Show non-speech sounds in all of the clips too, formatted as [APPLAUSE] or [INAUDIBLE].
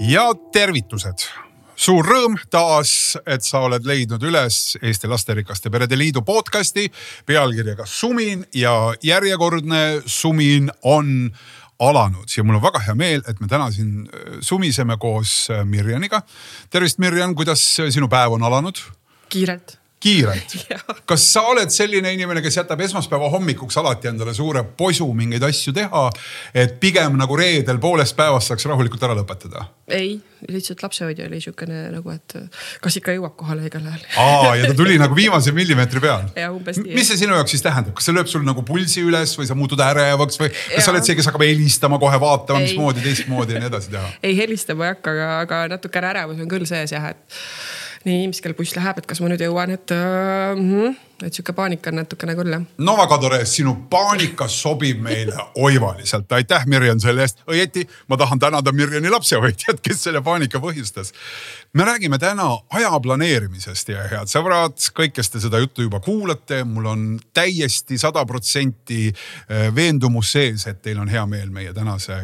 ja tervitused. suur rõõm taas, et sa oled leidnud üles Eesti Lasterikaste Perede Liidu podcast'i pealkirjaga Sumin ja järjekordne Sumin on alanud ja mul on väga hea meel, et me täna siin äh, sumiseme koos äh, Mirjaniga. tervist, Mirjan, kuidas sinu päev on alanud? kiirelt kiirelt. [LAUGHS] kas sa oled selline inimene, kes jätab esmaspäeva hommikuks alati endale suure posu mingeid asju teha, et pigem nagu reedel poolest päevast saaks rahulikult ära lõpetada? ei, lihtsalt lapsehoidja oli siukene nagu, et kas ikka jõuab kohale õigel ajal. aa, ja ta tuli [LAUGHS] nagu viimase millimeetri peal. ja umbes nii. mis see sinu jaoks siis tähendab, kas see lööb sul nagu pulsi üles või sa muutud ärevaks või kas ja. sa oled see, kes hakkab helistama kohe vaatama, mismoodi teistmoodi ja nii edasi teha? [LAUGHS] ei helistama ei hakka, aga, aga natukene ärevus on küll sees jah, et nii, mis kell buss läheb, et kas ma nüüd jõuan, et uh,. Mm, et sihuke paanika on natukene küll jah. no väga tore, sinu paanika sobib meile oivaliselt, aitäh Mirjan selle eest. õieti ma tahan tänada Mirjani lapsehoidjat, kes selle paanika põhjustas. me räägime täna aja planeerimisest ja head sõbrad, kõik, kes te seda juttu juba kuulate, mul on täiesti sada protsenti eh, veendumus sees, et teil on hea meel meie tänase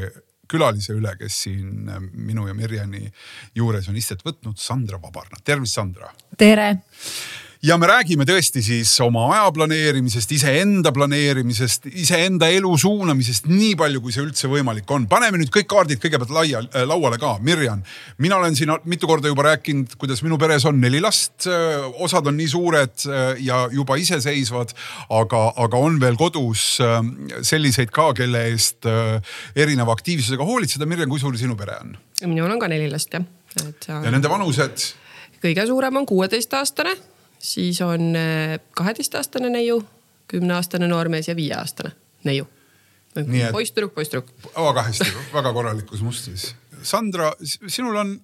külalise üle, kes siin äh, minu ja Mirjani juures on istet võtnud, Sandra Vabarna, tervist, Sandra. tere ja me räägime tõesti siis oma aja planeerimisest, iseenda planeerimisest, iseenda elu suunamisest, nii palju, kui see üldse võimalik on. paneme nüüd kõik kaardid kõigepealt laia äh,, lauale ka. Mirjan, mina olen siin mitu korda juba rääkinud, kuidas minu peres on neli last. Äh, osad on nii suured äh, ja juba iseseisvad, aga, aga on veel kodus äh, selliseid ka, kelle eest erineva aktiivsusega hoolitseda. Mirjan, kui suur sinu pere on? minul on ka neli last jah, et. ja nende vanused? kõige suurem on kuueteistaastane siis on äh, kaheteistaastane neiu, kümneaastane noormees ja viieaastane neiu. poisssüdruk, poisssüdruk. väga hästi, väga korralikus mustris. Sandra, sinul on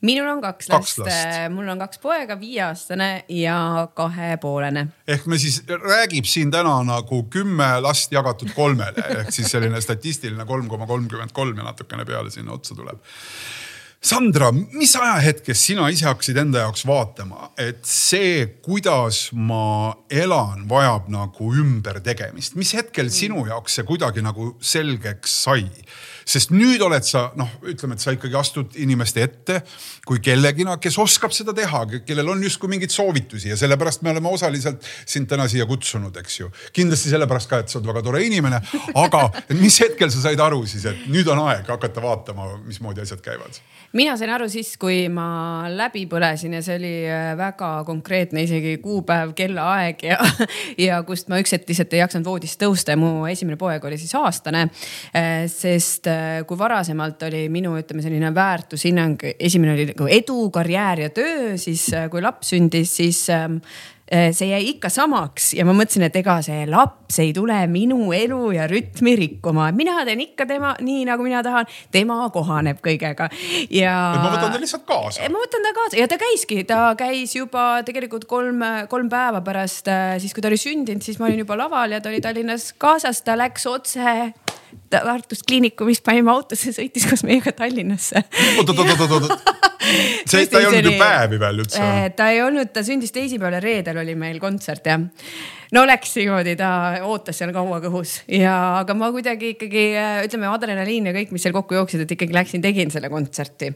minul on kaks, kaks last, last., äh, mul on kaks poega, viieaastane ja kahepoolene. ehk me siis räägib siin täna nagu kümme last jagatud kolmele ehk siis selline statistiline kolm koma kolmkümmend kolm ja natukene peale sinna otsa tuleb Sandra, mis ajahetkes sina ise hakkasid enda jaoks vaatama, et see, kuidas ma elan, vajab nagu ümbertegemist, mis hetkel sinu jaoks see kuidagi nagu selgeks sai? Sest nüüd oled sa noh, ütleme, et sa ikkagi astud inimeste ette kui kellegina, kes oskab seda teha, kellel on justkui mingeid soovitusi ja sellepärast me oleme osaliselt sind täna siia kutsunud, eks ju. kindlasti sellepärast ka, et sa oled väga tore inimene, aga [LAUGHS] mis hetkel sa said aru siis, et nüüd on aeg hakata vaatama, mismoodi asjad käivad? mina sain aru siis, kui ma läbi põlesin ja see oli äh, väga konkreetne, isegi kuupäev, kellaaeg ja, [LAUGHS] ja kust ma üks hetk lihtsalt ei jaksanud voodist tõusta ja mu esimene poeg oli siis aastane. Äh, sest kui varasemalt oli minu, ütleme selline väärtushinnang, esimene oli nagu edu, karjäär ja töö, siis kui laps sündis, siis ähm, Äh, see jäi ikka samaks ja ma mõtlesin, et ega see laps ei tule minu elu ja rütmi rikkuma, mina teen ikka tema nii nagu mina tahan, tema kohaneb kõigega. Ja. ma võtan ta lihtsalt kaasa. ma võtan ta kaasa. Ja ta käiski, ta käis juba tegelikult kolm, kolm päeva pärast äh, siis, kui ta oli sündinud, siis ma olin juba laval ja ta oli Tallinnas kaasas, ta läks otse Tartust kliinikumist panime autosse, sõitis koos meiega Tallinnasse. oot, oot, oot, oot, oot. see, ta ei olnud ju päevi veel üldse. Äh, ta ei olnud, ta sündis teisipäeval ja reedel oli meil kontsert jah no läks niimoodi, ta ootas seal kaua kõhus ja, aga ma kuidagi ikkagi ütleme, adrenaliin ja kõik, mis seal kokku jooksid, et ikkagi läksin, tegin selle kontserti.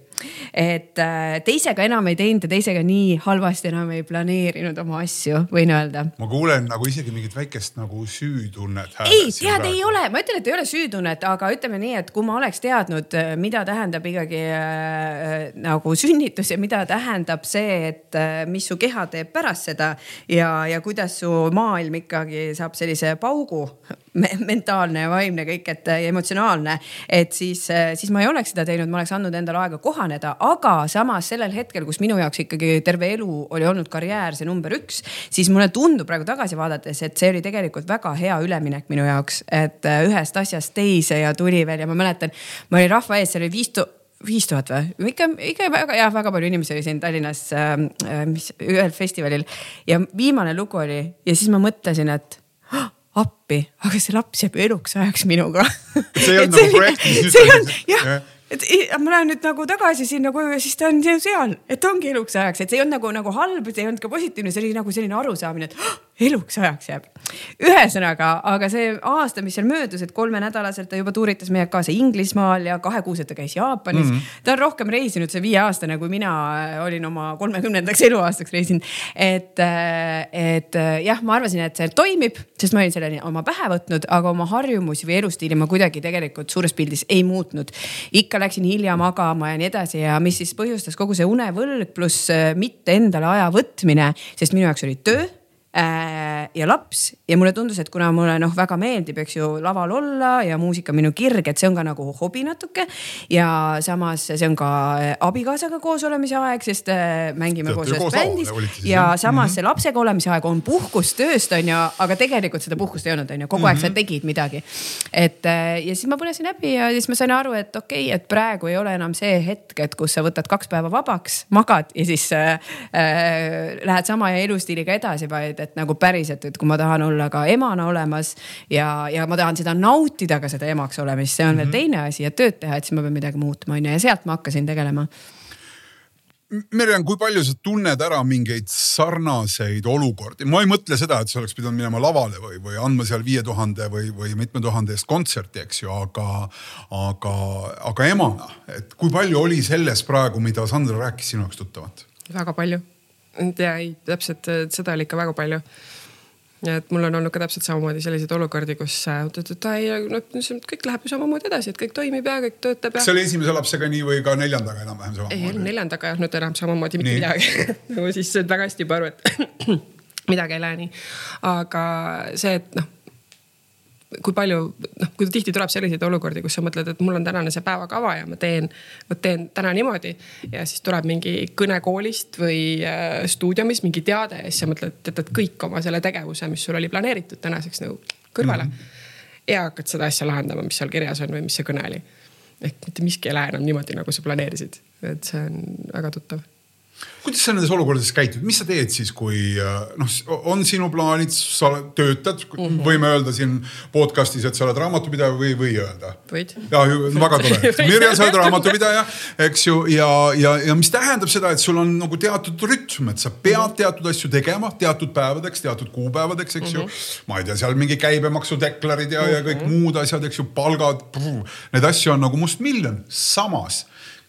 et äh, teisega enam ei teinud ja teisega nii halvasti enam ei planeerinud oma asju, võin öelda. ma kuulen nagu isegi mingit väikest nagu süütunnet. ei, tead, ei ole, ma ütlen, et ei ole süütunnet, aga ütleme nii, et kui ma oleks teadnud, mida tähendab ikkagi äh, nagu sünnitus ja mida tähendab see, et äh, mis su keha teeb pärast seda ja, ja kuidas su maailm maailm ikkagi saab sellise paugu mentaalne ja vaimne kõik, et emotsionaalne. et siis, siis ma ei oleks seda teinud, ma oleks andnud endale aega kohaneda, aga samas sellel hetkel, kus minu jaoks ikkagi terve elu oli olnud karjäär see number üks, siis mulle tundub praegu tagasi vaadates, et see oli tegelikult väga hea üleminek minu jaoks, et ühest asjast teise ja tuli veel ja ma mäletan, ma olin rahva ees, seal oli viis tuhat viis tuhat või, ikka, ikka väga jah, väga palju inimesi oli siin Tallinnas äh, mis ühel festivalil ja viimane lugu oli ja siis ma mõtlesin, et oh, appi, aga see laps jääb eluks ajaks minuga. see ei olnud nagu projekt, mis nüüd toimus. jah ja et ma lähen nüüd nagu tagasi sinna koju ja siis ta on seal, et ongi eluks ajaks, et see ei olnud nagu, nagu halb, see ei olnud ka positiivne, see oli nagu selline arusaamine, et oh, eluks ajaks jääb. ühesõnaga, aga see aasta, mis seal möödus, et kolmenädalaselt ta juba tuuritas meiega kaasa Inglismaal ja kahekuuselt ta käis Jaapanis mm. -hmm. ta on rohkem reisinud, see viieaastane, kui mina olin oma kolmekümnendaks eluaastaks reisinud. et, et jah, ma arvasin, et see toimib, sest ma olin selle oma pähe võtnud, aga oma harjumusi või elustiili ma kuidagi tegelikult suures pildis ei muutnud. ikka läksin hilja magama ja nii edasi ja mis siis põhjustas kogu see unevõlg pluss mitte endale aja võtmine, sest minu jaoks oli töö ja laps ja mulle tundus, et kuna mulle noh, väga meeldib, eks ju, laval olla ja muusika minu kirg, et see on ka nagu hobi natuke. ja samas see on ka äh, abikaasaga koos olemise aeg, sest äh, mängime koos ühes bändis ja samas mm -hmm. see lapsega olemise aeg on puhkus tööst on ju, aga tegelikult seda puhkust ei olnud, on ju, kogu aeg mm -hmm. sa mhm. tegid midagi. et ja siis ma põlesin läbi ja siis ma sain aru, et okei okay,, et praegu ei ole enam see hetk, et kus sa võtad kaks päeva vabaks, magad ja siis äh, lähed sama elustiiliga edasi, vaid et, et nagu päriselt, et kui ma tahan olla ka emana olemas ja, ja ma tahan seda nautida ka seda emaks olemist, see on mm -hmm. veel mhm. teine asi ja tööd teha, et siis ma pean midagi muutma, on ju, ja sealt ma hakkasin tegelema Merjan, kui palju sa tunned ära mingeid sarnaseid olukordi, ma ei mõtle seda, et sa oleks pidanud minema lavale või, või andma seal viie tuhande või, või mitme tuhande eest kontserti, eks ju, aga, aga, aga emana, et kui palju oli selles praegu, mida Sandra rääkis sinu jaoks tuttavat? väga palju ja ei, täpselt seda oli ikka väga palju. ja et mul on olnud ka täpselt samamoodi selliseid olukordi, kus oot-oot-oot, ei noh, kõik läheb ju samamoodi edasi, et kõik toimib ja kõik töötab ja. kas see oli esimese lapsega nii või ka neljandaga enam-vähem samamoodi? ei, neljandaga ei olnud enam samamoodi mitte midagi [LAUGHS] nagu siis said väga hästi juba aru, et [CLEARS THROAT] midagi ei lähe nii. aga see, et noh kui palju, noh, kui tihti tuleb selliseid olukordi, kus sa mõtled, et mul on tänane see päevakava ja ma teen, vot teen täna niimoodi. ja siis tuleb mingi kõne koolist või äh, stuudiumis mingi teade ja siis sa mõtled, et jätad kõik oma selle tegevuse, mis sul oli planeeritud tänaseks nagu kõrvale mm. -hmm. ja hakkad seda asja lahendama, mis seal kirjas on või mis see kõne oli. ehk mitte miski ei lähe enam niimoodi, nagu sa planeerisid, et see on väga tuttav kuidas sa nendes olukordades käitud, mis sa teed siis, kui äh, noh, on sinu plaanid, sa töötad mm, -hmm. võime öelda siin podcast'is, et sa oled raamatupidaja või või öelda? võid. ja väga tore, [LAUGHS] Mirjam, sa oled raamatupidaja, eks ju, ja, ja, ja mis tähendab seda, et sul on nagu teatud rütm, et sa pead mhm. teatud asju tegema teatud päevadeks, teatud kuupäevadeks, eks mm -hmm. ju. Mhm. ma ei tea, seal mingi käibemaksudeklarid ja mm, -hmm. ja kõik mhm. muud asjad, eks ju, palgad. Neid asju on nagu mustmiljon, samas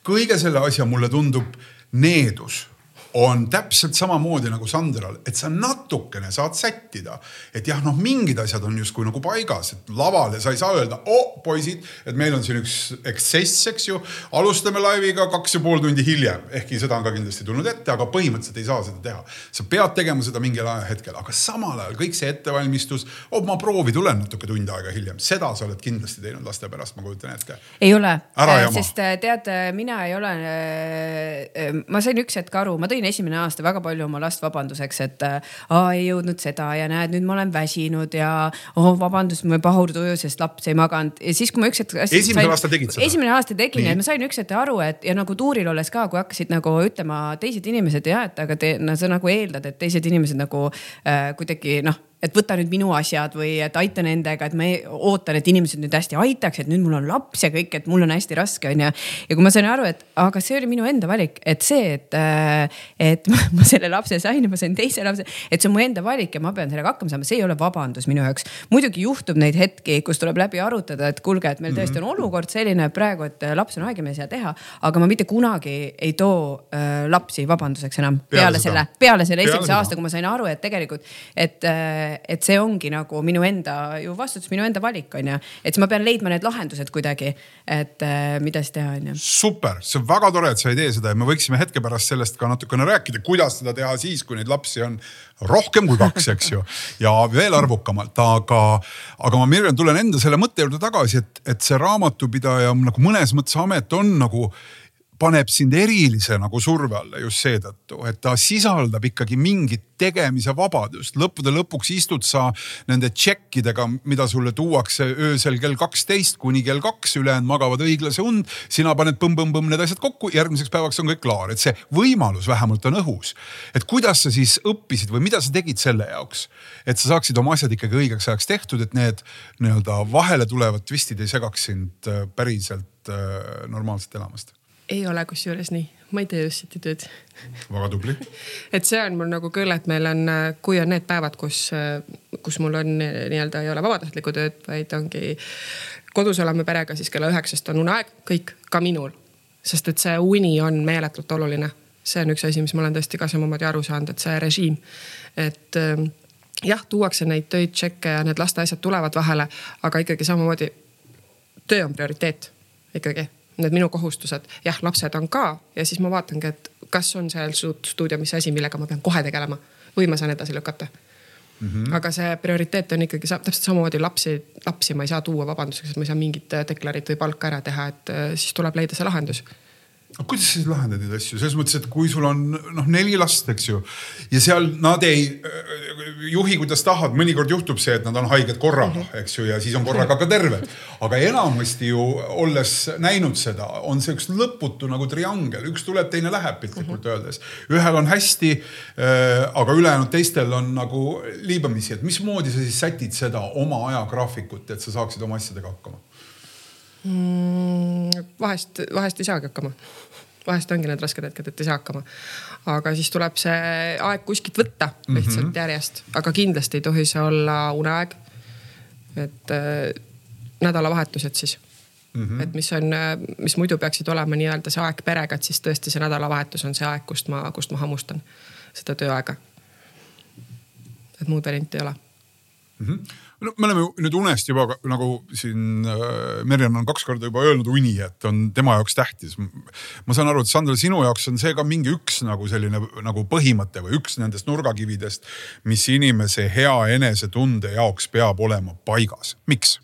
kõige selle asja mulle tundub needus on täpselt samamoodi nagu Sandral, et sa natukene saad sättida. et jah, noh, mingid asjad on justkui nagu paigas, et lavale sa ei saa öelda, oh poisid, et meil on siin üks eksess, eks ju. alustame laiviga kaks ja pool tundi hiljem, ehkki seda on ka kindlasti tulnud ette, aga põhimõtteliselt ei saa seda teha. sa pead tegema seda mingil ajahetkel, aga samal ajal kõik see ettevalmistus, oh ma proovi tulen natuke tund aega hiljem, seda sa oled kindlasti teinud laste pärast, ma kujutan ette. ei ole, sest äh, tead, mina ei ole, äh, ma sain üks hetk aru, ma tõin tõin esimene aasta väga palju oma last vabanduseks, et aa, ei jõudnud seda ja näed, nüüd ma olen väsinud ja oh, vabandust, ma ei pahurduju, sest laps ei maganud. ja siis, kui ma üks hetk. esimesel aastal tegid seda? esimene aasta tegin ja ma sain üks hetk aru, et ja nagu tuuril olles ka, kui hakkasid nagu ütlema teised inimesed ja et aga te, no sa nagu eeldad, et teised inimesed nagu äh, kuidagi noh et võta nüüd minu asjad või et aita nendega, et ma ootan, et inimesed nüüd hästi aitaks, et nüüd mul on laps ja kõik, et mul on hästi raske, onju. ja kui ma sain aru, et aga see oli minu enda valik, et see, et, äh, et [LAUGHS] ma selle lapse sain ja ma sain teise lapse, et see on mu enda valik ja ma pean sellega hakkama saama, see ei ole vabandus minu jaoks. muidugi juhtub neid hetki, kus tuleb läbi arutada, et kuulge, et meil tõesti on mhm. olukord selline praegu, et äh, laps on haige, me ei saa teha, aga ma mitte kunagi ei too äh, lapsi vabanduseks enam peale, peale selle, peale selle esimese aasta, kui ma sain aru, et tegelikult, et äh, et see ongi nagu minu enda ju vastutus, minu enda valik on ju. et siis ma pean leidma need lahendused kuidagi, et äh, mida siis teha on ju. super, see on väga tore, et sa ei tee seda ja me võiksime hetke pärast sellest ka natukene rääkida, kuidas seda teha siis, kui neid lapsi on rohkem kui kaks, eks ju. [LAUGHS] ja veel arvukamalt, aga, aga ma Mirjam tulen enda selle mõtte juurde tagasi, et, et see raamatupidaja nagu mõnes mõttes amet on nagu paneb sind erilise nagu surve alla just seetõttu, et ta sisaldab ikkagi mingit tegemise vabadust. lõppude lõpuks istud sa nende tšekkidega, mida sulle tuuakse öösel kell kaksteist kuni kell kaks, ülejäänud magavad õiglase und. sina paned põmm-põmm-põmm need asjad kokku, järgmiseks päevaks on kõik klaar, et see võimalus vähemalt on õhus. et kuidas sa siis õppisid või mida sa tegid selle jaoks, et sa saaksid oma asjad ikkagi õigeks ajaks tehtud, et need nii-öelda vahele tulevad twistid ei segaks sind äh, päriselt äh, normaalselt elamast ei ole kusjuures nii, ma ei tee öösiti tööd. väga tubli et see on mul nagu küll, et meil on, kui on need päevad, kus, kus mul on nii-öelda ei ole vabatahtlikku tööd, vaid ongi kodus oleme perega, siis kella üheksast on uneaeg, kõik, ka minul. sest et see uni on meeletult oluline. see on üks asi, mis ma olen tõesti ka samamoodi aru saanud, et see režiim, et ähm, jah, tuuakse neid töid, tšekke ja need laste asjad tulevad vahele, aga ikkagi samamoodi töö on prioriteet ikkagi need minu kohustused, jah, lapsed on ka ja siis ma vaatangi, et kas on seal stuudio, mis asi, millega ma pean kohe tegelema või ma saan edasi lükata mm. -hmm. aga see prioriteet on ikkagi täpselt samamoodi lapsi, lapsi ma ei saa tuua vabanduseks, et ma ei saa mingit deklarit või palka ära teha, et äh, siis tuleb leida see lahendus aga kuidas sa siis lahendad neid asju, selles mõttes, et kui sul on noh, neli last, eks ju. ja seal nad ei juhi, kuidas tahavad, mõnikord juhtub see, et nad on haiged korraga -hmm. eks ju, ja siis on korraga ka terved. aga enamasti ju olles näinud seda, on see üks lõputu nagu triangel, üks tuleb, teine läheb piltlikult -hmm. öeldes. ühel on hästi äh,, aga ülejäänud teistel on nagu liibamisi, et mismoodi sa siis sätid seda oma ajagraafikut, et sa saaksid oma asjadega hakkama? Vahest, vahest ei saagi hakkama vahest ongi need rasked hetked, et ei saa hakkama. aga siis tuleb see aeg kuskilt võtta lihtsalt mm -hmm. järjest, aga kindlasti ei tohi see olla uneaeg. et äh, nädalavahetused siis mm. -hmm. et mis on, mis muidu peaksid olema nii-öelda see aeg perega, et siis tõesti see nädalavahetus on see aeg, kust ma, kust ma hammustan seda tööaega. et muud varianti ei ole mm. -hmm no me oleme nüüd unest juba nagu siin äh, Merjan on kaks korda juba öelnud uni, et on tema jaoks tähtis. ma saan aru, et Sandra, sinu jaoks on see ka mingi üks nagu selline nagu põhimõte või üks nendest nurgakividest, mis inimese hea enesetunde jaoks peab olema paigas. miks?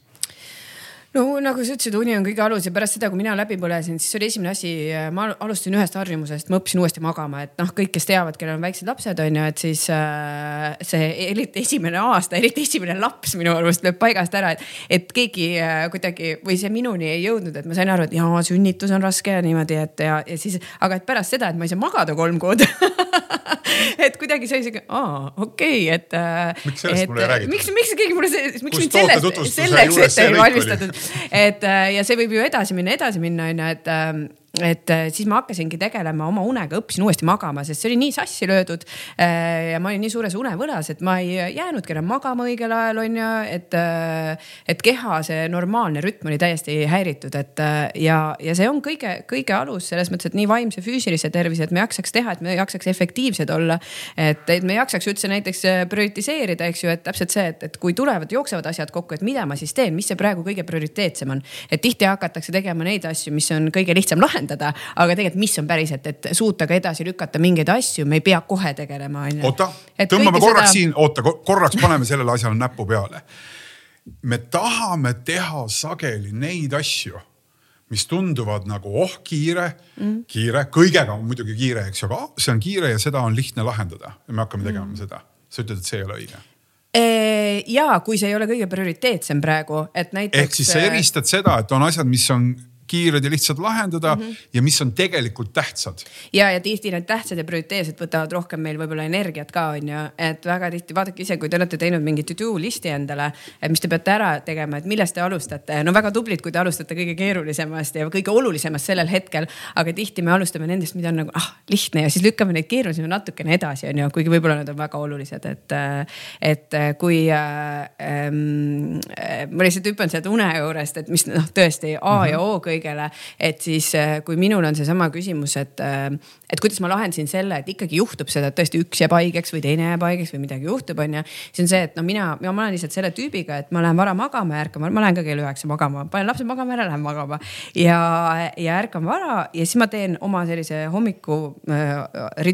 No nagu sa ütlesid, uni on kõige alus ja pärast seda, kui mina läbi põlesin, siis oli esimene asi, ma alustasin ühest harjumusest, ma õppisin uuesti magama, et noh, kõik, kes teavad, kellel on väiksed lapsed, on ju, et siis äh, see eriti esimene aasta, eriti esimene laps minu arust lööb paigast ära, et, et keegi äh, kuidagi või see minuni ei jõudnud, et ma sain aru, et jaa, sünnitus on raske ja niimoodi, et ja, ja siis, aga et pärast seda, et ma ei saa magada kolm kuud [LAUGHS] et kuidagi oli siuke, aa, okei okay,, et. Äh, miks sellest et, mulle ei räägitud? miks, miks keegi mulle, miks mind sellest, selleks ette ei valmistatud, et äh, ja see võib ju edasi minna, edasi minna on ju, et ähm, et äh, siis ma hakkasingi tegelema oma unega, õppisin uuesti magama, sest see oli nii sassi löödud. Äh, ja ma olin nii suures unevõlas, et ma ei jäänudki enam magama õigel ajal, on ju, et, äh, et keha see normaalne rütm oli täiesti häiritud, et ja, ja see on kõige, kõige alus selles mõttes, et nii vaimse, füüsilise tervise, et me jaksaks teha, et me jaksaks efektiivsed olla. et, et me jaksaks üldse näiteks prioritiseerida, eks ju, et täpselt see, et, et kui tulevad, jooksevad asjad kokku, et mida ma siis teen, mis see praegu kõige prioriteetsem on. et tihti hakatakse tegema neid asju, mis on kõige lihtsam lahendada lahendada, aga tegelikult, mis on päriselt, et suuta ka edasi lükata mingeid asju, me ei pea kohe tegelema, on ju. oota, tõmbame korraks seda... siin, oota korraks paneme sellele asjale näppu peale. me tahame teha sageli neid asju mis tunduvad nagu oh kiire mm., kiire, kõigega on muidugi kiire, eks ju, aga see on kiire ja seda on lihtne lahendada ja me hakkame tegema mm. seda. sa ütled, et see ei ole õige ja kui see ei ole kõige prioriteetsem praegu, et näiteks. ehk siis sa eristad seda, et on asjad, mis on kiired ja lihtsad lahendada mm -hmm. ja mis on tegelikult tähtsad. ja, ja tihti need tähtsad ja prioriteetsed võtavad rohkem meil võib-olla energiat ka on ju, et väga tihti vaadake ise, kui te olete teinud mingi to do listi endale, mis te peate ära tegema, et millest te alustate. no väga tublid, kui te alustate kõige keerulisemast ja kõige olulisemast sellel hetkel, aga tihti me alustame nendest, mida on nagu ah lihtne ja siis lükkame neid keerulisemaid natukene edasi, on ju, kuigi võib-olla nad on väga olulised, et, et kui äh, äh, ma lihtsalt hüppan sealt une juurest, et mis noh, tõesti A mm -hmm. ja O kõik kõigele. et siis, äh, kui minul on seesama küsimus, et, äh, et kuidas ma lahendasin selle, et ikkagi juhtub seda, et tõesti üks jääb haigeks või teine jääb haigeks või midagi juhtub, onju. siis on see, et no mina, mina, ma olen lihtsalt selle tüübiga, et ma lähen vara magama ja ärkan, ma lähen ka kell üheksa magama, panen lapsed magama ära, lähen magama. ja, ja ärkan vara ja siis ma teen oma sellise hommiku äh,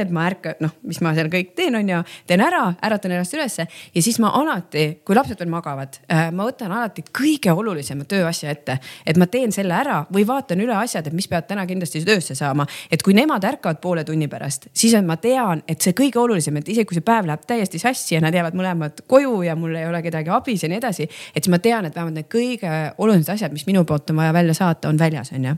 et ma ärkan, noh, mis ma seal kõik teen, onju. teen ära, äratan ennast ülesse ja siis ma alati, kui lapsed veel magavad äh,, ma võtan alati kõige olulisema tööasja ette, et ma teen selle selle ära või vaatan üle asjad, et mis peavad täna kindlasti töösse saama. et kui nemad ärkavad poole tunni pärast, siis ma tean, et see kõige olulisem, et isegi kui see päev läheb täiesti sassi ja nad jäävad mõlemad koju ja mul ei ole kedagi abis ja nii edasi. et siis ma tean, et vähemalt need kõige olulisemad asjad, mis minu poolt on vaja välja saata, on väljas, on ju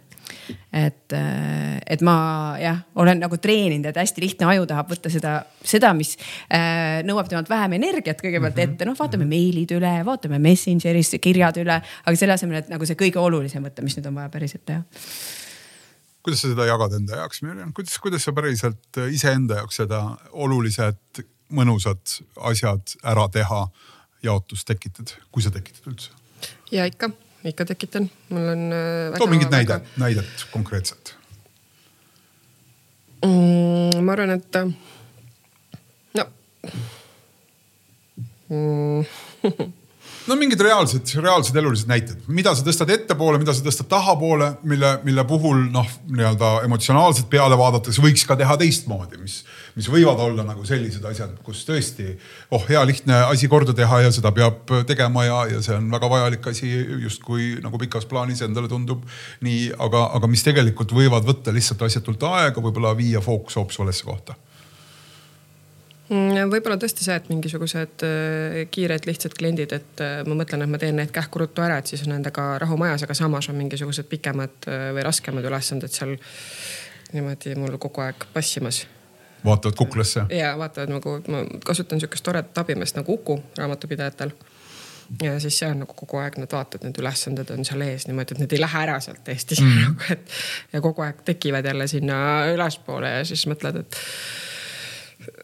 et, et ma jah, olen nagu treeninud, et hästi lihtne aju tahab võtta seda, seda, mis äh, nõuab temalt vähem energiat kõigepealt mm -hmm. ette, noh, vaatame meilid üle, vaatame Messengeris kirjad üle, aga selle asemel, et nagu see kõige olulisem võtta, mis nüüd on vaja päriselt teha kuidas sa seda jagad enda jaoks, Mirjam, kuidas, kuidas sa päriselt iseenda jaoks seda olulised, mõnusad asjad ära teha, jaotust tekitad, kui sa tekitad üldse? ja ikka ikka tekitan, mul on. Äh, too mingit väga... näidet, konkreetset mm,. ma arvan, et äh, no mm. [LAUGHS] no mingid reaalsed, reaalsed elulised näited, mida sa tõstad ettepoole, mida sa tõstad tahapoole, mille, mille puhul noh, nii-öelda emotsionaalselt peale vaadates võiks ka teha teistmoodi, mis, mis võivad olla nagu sellised asjad, kus tõesti oh, hea lihtne asi korda teha ja seda peab tegema ja, ja see on väga vajalik asi justkui nagu pikas plaanis endale tundub nii, aga, aga mis tegelikult võivad võtta lihtsalt asjatult aega, võib-olla viia fookus hoopis valesse kohta võib-olla tõesti see, et mingisugused äh, kiired lihtsad kliendid, et äh, ma mõtlen, et ma teen need kähku ruttu ära, et siis on nendega rahu majas, aga samas on mingisugused pikemad äh, või raskemad ülesanded seal niimoodi mul kogu aeg passimas vaatavad kuklasse? ja vaatavad nagu, ma kasutan sihukest toredat abimeest nagu Uku raamatupidajatel. ja siis see on nagu kogu aeg, nad vaatavad, need ülesanded on seal ees niimoodi, et need ei lähe ära sealt Eestis mm. -hmm. [LAUGHS] et ja kogu aeg tekivad jälle sinna ülespoole ja siis mõtled, et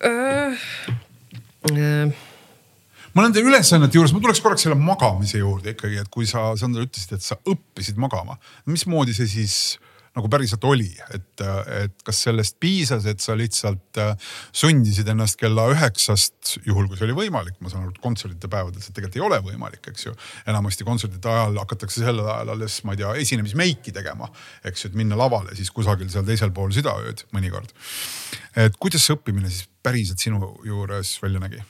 äh,? Ma nende ülesannete juures, ma tuleks korraks selle magamise juurde ikkagi, et kui sa, Sandra, ütlesid, et sa õppisid magama, mismoodi see siis nagu päriselt oli, et, et kas sellest piisas, et sa lihtsalt äh, sundisid ennast kella üheksast, juhul kui see oli võimalik, ma saan aru, et kontsertide päevadel see tegelikult ei ole võimalik, eks ju. enamasti kontsertide ajal hakatakse sellel ajal alles, ma ei tea, esinemismeiki tegema, eks ju, et minna lavale siis kusagil seal teisel pool südaööd mõnikord. et kuidas see õppimine siis päriselt sinu juures välja nägi?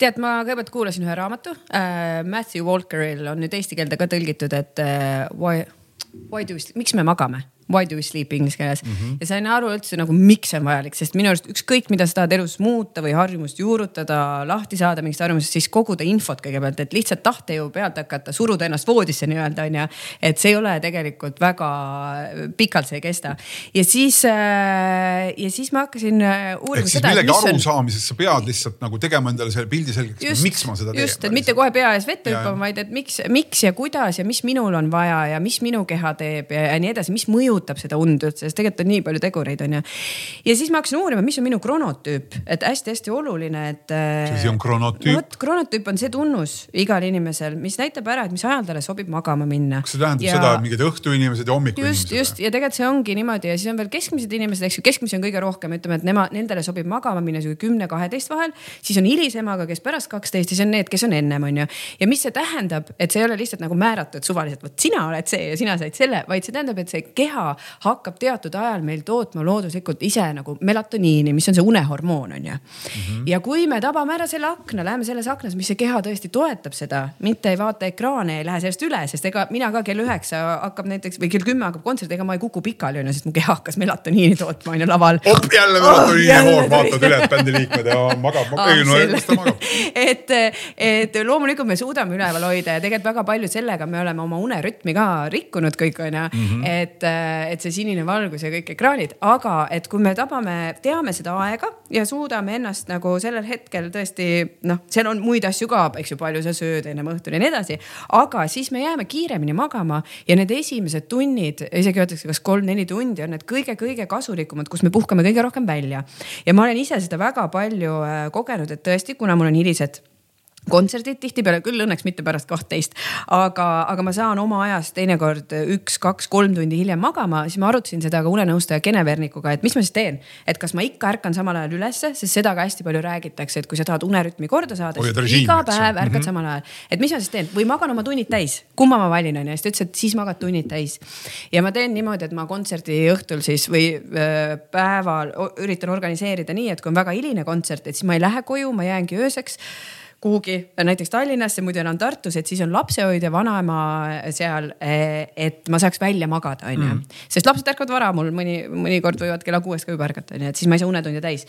tead, ma kõigepealt kuulasin ühe raamatu äh,. Matthew Walkeril on nüüd eesti keelde ka tõlgitud, et äh, why, why do we, miks me magame why do we sleep inglise keeles mm. -hmm. ja sain aru üldse nagu, miks see on vajalik, sest minu arust ükskõik, mida sa tahad elus muuta või harjumust juurutada, lahti saada mingist harjumusest, siis koguda infot kõigepealt, et lihtsalt tahtejõu pealt hakata, suruda ennast voodisse nii-öelda onju. et see ei ole tegelikult väga pikalt, see ei kesta. ja siis äh, ja siis ma hakkasin äh, uurima seda. millegi arusaamisest sa pead lihtsalt nagu tegema endale selle pildi selgeks, miks ma seda teen. just, et mitte kohe pea ees vette hüppama, vaid et miks, miks ja kuidas ja mis minul on vaja ja mis minu keha teeb ja, ja nii edasi, mis mõjud mõjutab seda und üldse, sest tegelikult on nii palju tegureid, onju. ja siis ma hakkasin uurima, mis on minu kronotüüp, et hästi-hästi oluline, et. mis asi on kronotüüp? vot kronotüüp on see tunnus igal inimesel, mis näitab ära, et mis ajal talle sobib magama minna. kas see tähendab ja... seda, et mingid õhtuinimesed ja hommikuinimesed? just, just ja tegelikult see ongi niimoodi ja siis on veel keskmised inimesed, eks ju, keskmisi on kõige rohkem, ütleme, et nemad, nendele sobib magama minna sihuke kümne-kaheteist vahel. siis on hilisemaga, kes pärast kaksteist, siis on need, kes on ennem, onju. ja mis see tähendab, et see ei ole lihtsalt nagu määratud suvaliselt, vot sina oled see ja sina said selle, vaid see tähendab, et see keha hakkab teatud ajal meil tootma looduslikult ise nagu melatoniini, mis on see unehormoon on ju mm. -hmm. ja kui me tabame ära selle akna, läheme selles aknas, mis see keha tõesti toetab seda, mitte ei vaata ekraane, ei lähe sellest üle, sest ega mina ka kell üheksa hakkab näiteks või kell kümme hakkab kontsert, ega ma ei kuku pikali onju, sest mu keha hakkas melatoniini tootma onju laval. op jälle melatoniini oh, hoor, vaatad üle, et bändi liikmed ja magab, ei no kus ta magab. et, et loomulikult me suudame üleval hoida ja tegelikult väga palju sellega me oleme oma unerütmi ka rikkunud kõik onju mm, -hmm. et, et see sinine valgus ja kõik ekraanid, aga et kui me tabame, teame seda aega ja suudame ennast nagu sellel hetkel tõesti noh, seal on muid asju ka, eks ju, palju sa sööd ennem õhtul ja nii edasi. aga siis me jääme kiiremini magama ja need esimesed tunnid, isegi öeldakse, kas kolm-neli tundi on need kõige-kõige kasulikumad, kus me puhkame kõige rohkem välja. ja ma olen ise seda väga palju äh, kogenud, et tõesti, kuna mul on hilised kontserdid tihtipeale küll õnneks mitte pärast kahtteist, aga, aga ma saan oma ajast teinekord üks, kaks, kolm tundi hiljem magama, siis ma arutasin seda ka unenõustaja Kene Vernikuga, et mis ma siis teen. et kas ma ikka ärkan samal ajal ülesse, sest seda ka hästi palju räägitakse, et kui sa tahad unerütmi korda saada, siis iga päev ärkad mm -hmm. samal ajal. et mis ma siis teen või magan oma tunnid täis, kumma ma valin onju, siis ta ütles, et siis magad tunnid täis. ja ma teen niimoodi, et ma kontserdi õhtul siis või öö, päeval üritan organiseerida nii, et kui on väga hiline kontsert, et siis ma ei lähe koju, ma jäängi ööseks kuhugi näiteks Tallinnasse, muidu elan Tartus, et siis on lapsehoidja, vanaema seal, et ma saaks välja magada, onju. Mm. sest lapsed ärkavad vara mul mõni, mõnikord võivad kella kuuest ka juba ärgata, onju, et siis ma ei saa unetunde täis.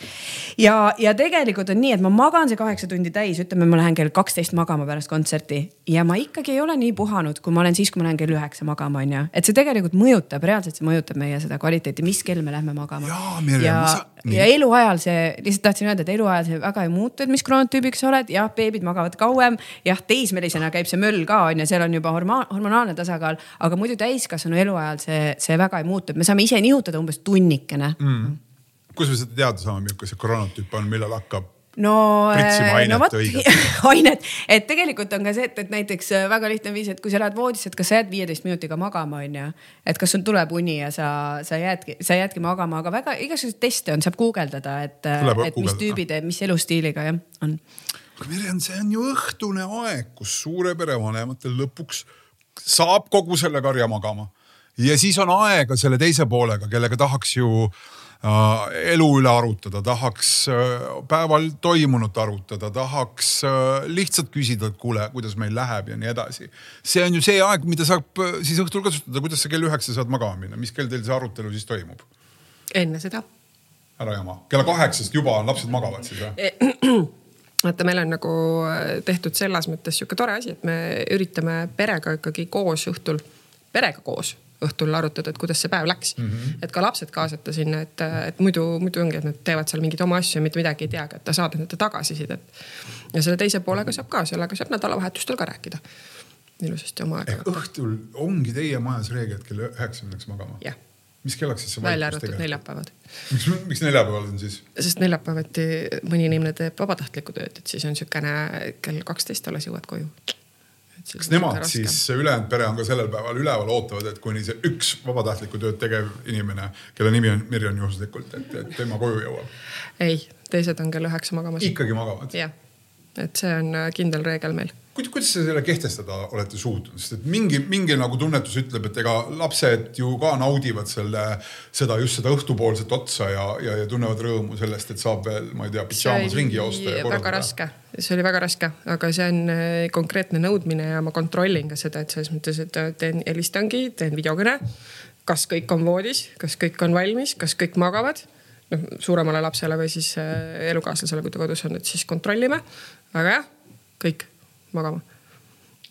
ja, ja tegelikult on nii, et ma magan see kaheksa tundi täis, ütleme, ma lähen kell kaksteist magama pärast kontserti ja ma ikkagi ei ole nii puhanud, kui ma olen siis, kui ma lähen kell üheksa magama, onju. et see tegelikult mõjutab, reaalselt see mõjutab meie seda kvaliteeti, mis kell me lähme magama. ja, sa... ja eluajal see, lihtsalt tahtsin öelda, et eluajal see väga ei muutu, et mis kroonotüübiga sa oled, jah beebid magavad kauem. jah, teismelisena käib see möll ka on ju, seal on juba hormoon, hormonaalne tasakaal, aga muidu täiskasvanu eluajal see, see väga ei muutu, et me saame ise nihutada umbes tunnikene. Mm.. kus me seda teada saame, milline see koroonatüüp on, millal hakkab no, no vot [LAUGHS] ainet, et tegelikult on ka see, et, et näiteks äh, väga lihtne viis, et kui sa lähed voodisse, et kas sa jääd viieteist minutiga magama, onju. et kas sul tuleb uni ja sa, sa jäädki, sa jäädki magama, aga väga igasuguseid teste on, saab guugeldada, et, et mis tüübid, mis elustiiliga jah on aga Merjan, see on ju õhtune aeg, kus suure pere vanematel lõpuks saab kogu selle karja magama. ja siis on aega selle teise poolega, kellega tahaks ju äh, elu üle arutada, tahaks äh, päeval toimunut arutada, tahaks äh, lihtsalt küsida, et kuule, kuidas meil läheb ja nii edasi. see on ju see aeg, mida saab äh, siis õhtul kasutada, kuidas sa kell üheksa saad magama minna, mis kell teil see arutelu siis toimub? enne seda. ära jama, kella kaheksast juba on lapsed magavad siis või? [CLEARS THROAT] vaata, meil on nagu äh, tehtud selles mõttes sihuke tore asi, et me üritame perega ikkagi koos õhtul, perega koos õhtul arutada, et kuidas see päev läks mm. -hmm. et ka lapsed kaasata sinna, et, et muidu, muidu ongi, et nad teevad seal mingeid oma asju ja mitte midagi ei teagi, et ta saad nende tagasisidet. ja selle teise poolega saab ka, sellega saab nädalavahetustel ka rääkida. ilusasti oma aega. õhtul ongi teie majas reegel, et kell üheksa minnakse magama? jah mis kellaks siis see välja arvatud neljapäevad. miks, miks neljapäeval on siis? sest neljapäevati mõni inimene teeb vabatahtlikku tööd, et siis on siukene kell kaksteist alles jõuad koju. Kas nemad siis, ülejäänud pere on ka sellel päeval üleval, ootavad, et kuni see üks vabatahtlikku tööd tegev inimene, kelle nimi on Mirjan juhuslikult, et, et tema koju jõuab? ei, teised on kell üheksa magamas. ikkagi magavad? jah, et see on kindel reegel meil kuidas te selle kehtestada olete suutnud, sest et mingi, mingi nagu tunnetus ütleb, et ega lapsed ju ka naudivad selle, seda just seda õhtupoolset otsa ja, ja, ja tunnevad rõõmu sellest, et saab veel, ma ei tea, pidžaamas ringi joosta väga raske, see oli väga raske, aga see on äh, konkreetne nõudmine ja ma kontrollin ka seda, et selles mõttes, et äh, teen, helistangi, teen videokõne. kas kõik on voodis, kas kõik on valmis, kas kõik magavad? Noh, suuremale lapsele või siis äh, elukaaslasele, kui ta kodus on, et siis kontrollime. aga jah, kõik magama.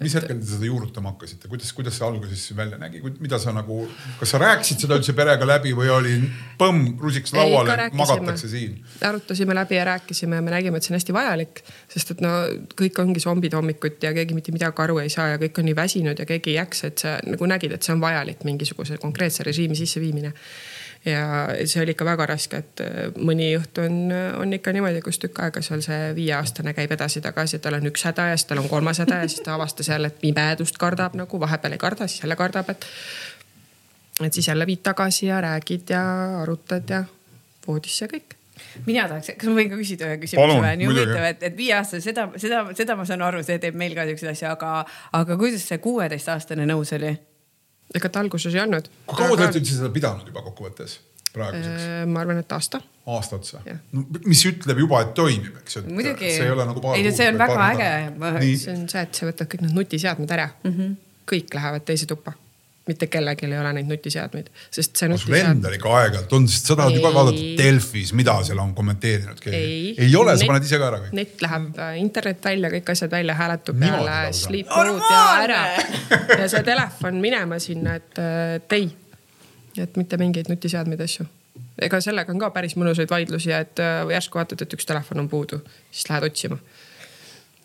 mis hetkel te seda juurutama hakkasite, kuidas, kuidas see alguses välja nägi, mida sa nagu, kas sa rääkisid seda üldse perega läbi või oli põmm rusikas lauale, magatakse siin? arutasime läbi ja rääkisime ja me nägime, et see on hästi vajalik, sest et no kõik ongi zombid hommikuti ja keegi mitte midagi aru ei saa ja kõik on nii väsinud ja keegi ei jaksa, et sa nagu nägid, et see on vajalik mingisuguse konkreetse režiimi sisseviimine ja see oli ikka väga raske, et äh, mõni õht on, on ikka niimoodi, kus tükk aega seal see viieaastane käib edasi-tagasi, et tal on üks häda ja siis tal on kolmas häda ja siis ta avastas jälle, et pimedust kardab nagu, vahepeal ei karda, siis jälle kardab, et. et siis jälle viid tagasi ja räägid ja arutad ja voodisse kõik mina tahaks, kas ma võin ka küsida ühe küsimuse või? nii huvitav, et, et viieaastane, seda, seda, seda ma saan aru, see teeb meil ka siukseid asju, aga, aga kuidas see kuueteistaastane nõus oli? Ega ta alguses ei olnud. kui kaua te olete üldse seda pidanud juba kokkuvõttes praeguseks? Äh, ma arvan, et aasta. aasta otsa? no mis ütleb juba, et toimib, eks ju. muidugi. see ei ole nagu paar kuud. ei, see on väga äge. see on see, et sa võtad kõik need nutiseadmed ära mm. -hmm. kõik lähevad teise tuppa mitte kellelgi ei ole neid nutiseadmeid, sest see nutiseadmed. sul endal ikka aeg-ajalt on, sest sa tahad ju ka vaadata Delfis, mida seal on kommenteerinud keegi. ei, ei ole, sa paned ise ka ära kõik. net läheb, äh, internet välja, kõik asjad välja, hääletu peale, sleep mode ja ära. ja see telefon minema sinna, et, äh, et ei, et mitte mingeid nutiseadmeid, asju ega sellega on ka päris mõnusaid vaidlusi, et äh, järsku vaatad, et üks telefon on puudu, siis lähed otsima.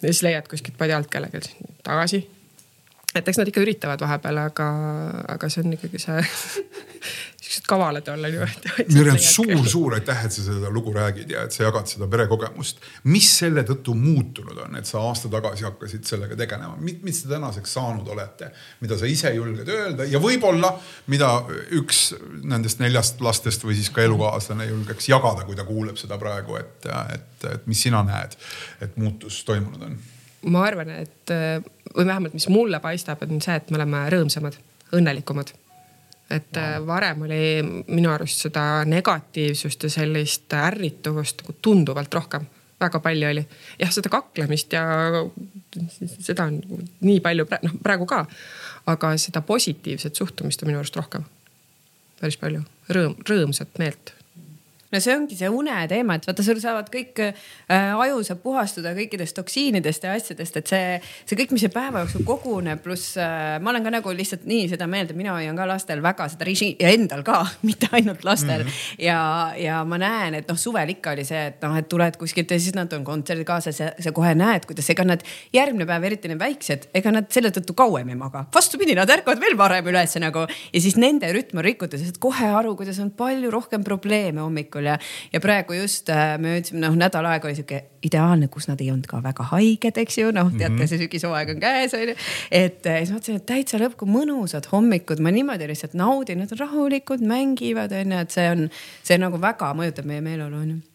ja siis leiad kuskilt padja alt kellelgi tagasi et eks nad ikka üritavad vahepeal, aga, aga see on ikkagi see [LAUGHS] siuksed kavalad olla niimoodi. Mirjam, suur-suur aitäh, et sa seda lugu räägid ja et sa jagad seda perekogemust. mis selle tõttu muutunud on, et sa aasta tagasi hakkasid sellega tegelema, mis te tänaseks saanud olete, mida sa ise julged öelda ja võib-olla, mida üks nendest neljast lastest või siis ka elukaaslane julgeks jagada, kui ta kuuleb seda praegu, et, et, et mis sina näed, et muutus toimunud on ma arvan, et või vähemalt, mis mulle paistab, on see, et me oleme rõõmsamad, õnnelikumad. et wow. varem oli minu arust seda negatiivsust ja sellist ärrituvust nagu tunduvalt rohkem väga palju oli. jah, seda kaklemist ja seda on nii palju, noh praegu ka. aga seda positiivset suhtumist on minu arust rohkem. päris palju, rõõm, rõõmsat meelt no see ongi see une teema, et vaata, sul saavad kõik äh,, aju saab puhastuda kõikidest toksiinidest ja asjadest, et see, see kõik, mis see päeva jooksul koguneb, pluss äh, ma olen ka nagu lihtsalt nii seda meelt, et mina hoian ka lastel väga seda režiimi ja endal ka, [LAUGHS] mitte ainult lastel mm. -hmm. ja, ja ma näen, et noh, suvel ikka oli see, et noh, et tuled kuskilt ja siis nad on kontserdil kaasas ja sa kohe näed, kuidas ega nad järgmine päev, eriti need väiksed, ega nad selle tõttu kauem ei maga. vastupidi, nad ärkavad veel varem ülesse nagu ja siis nende rütm on rikutud saad kohe aru, kuidas on palju rohkem probleeme hommikul ja, ja praegu just äh, me jõudsime, noh nädal aega oli sihuke ideaalne, kus nad ei olnud ka väga haiged, eks ju, noh teate mm, -hmm. see sügishooaeg on käes on ju. et äh, siis mõtlesin, et täitsa lõpp, kui mõnusad hommikud, ma niimoodi lihtsalt naudin, nad on rahulikud, mängivad on ju, et see on, see nagu väga mõjutab meie meeleolu on ju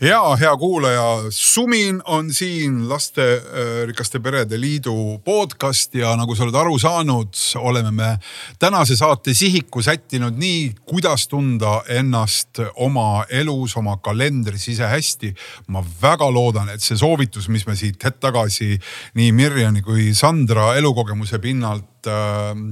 ja hea kuulaja, Sumin on siin Lasterikaste Perede Liidu podcast ja nagu sa oled aru saanud, oleme me tänase saate sihiku sättinud nii, kuidas tunda ennast oma elus, oma kalendris ise hästi. ma väga loodan, et see soovitus, mis me siit hetk tagasi nii Mirjani kui Sandra elukogemuse pinnalt äh,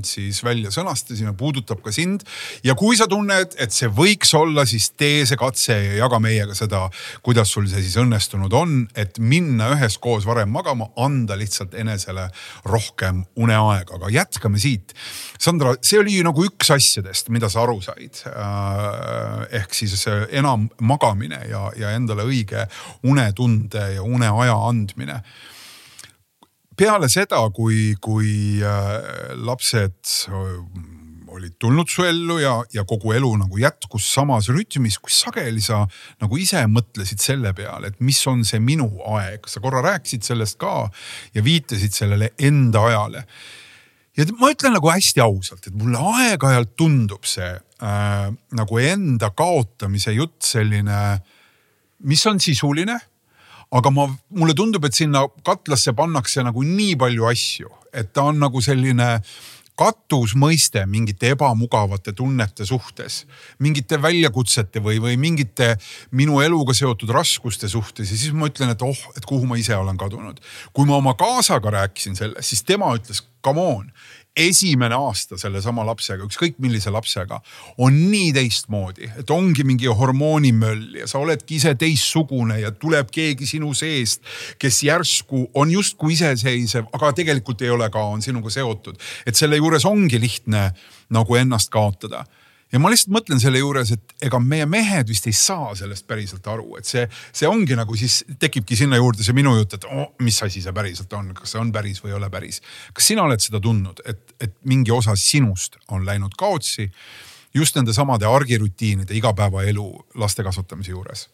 siis välja sõnastasime, puudutab ka sind. ja kui sa tunned, et see võiks olla, siis tee see katse ja jaga meiega seda, kuidas sul see siis õnnestunud on, et minna üheskoos varem magama, anda lihtsalt enesele rohkem uneaega, aga jätkame siit. Sandra, see oli nagu üks asjadest, mida sa aru said äh,. ehk siis enam magamine ja, ja endale õige unetunde ja uneaja andmine peale seda, kui, kui äh, lapsed äh, olid tulnud su ellu ja, ja kogu elu nagu jätkus samas rütmis, kui sageli sa nagu ise mõtlesid selle peale, et mis on see minu aeg, sa korra rääkisid sellest ka ja viitasid sellele enda ajale. ja ma ütlen nagu hästi ausalt, et mulle aeg-ajalt tundub see äh, nagu enda kaotamise jutt selline, mis on sisuline aga ma, mulle tundub, et sinna katlasse pannakse nagu nii palju asju, et ta on nagu selline katusmõiste mingite ebamugavate tunnete suhtes, mingite väljakutsete või, või mingite minu eluga seotud raskuste suhtes ja siis ma ütlen, et oh, et kuhu ma ise olen kadunud. kui ma oma kaasaga rääkisin sellest, siis tema ütles, come on esimene aasta sellesama lapsega, ükskõik millise lapsega, on nii teistmoodi, et ongi mingi hormoonimöll ja sa oledki ise teistsugune ja tuleb keegi sinu seest, kes järsku on justkui iseseisev, aga tegelikult ei ole ka, on sinuga seotud. et selle juures ongi lihtne nagu ennast kaotada ja ma lihtsalt mõtlen selle juures, et ega meie mehed vist ei saa sellest päriselt aru, et see, see ongi nagu siis tekibki sinna juurde see minu jutt, et oh, mis asi see päriselt on, kas see on päris või ei ole päris. kas sina oled seda tundnud, et, et mingi osa sinust on läinud kaotsi just nende samade argirutiinide igapäevaelu laste kasvatamise juures?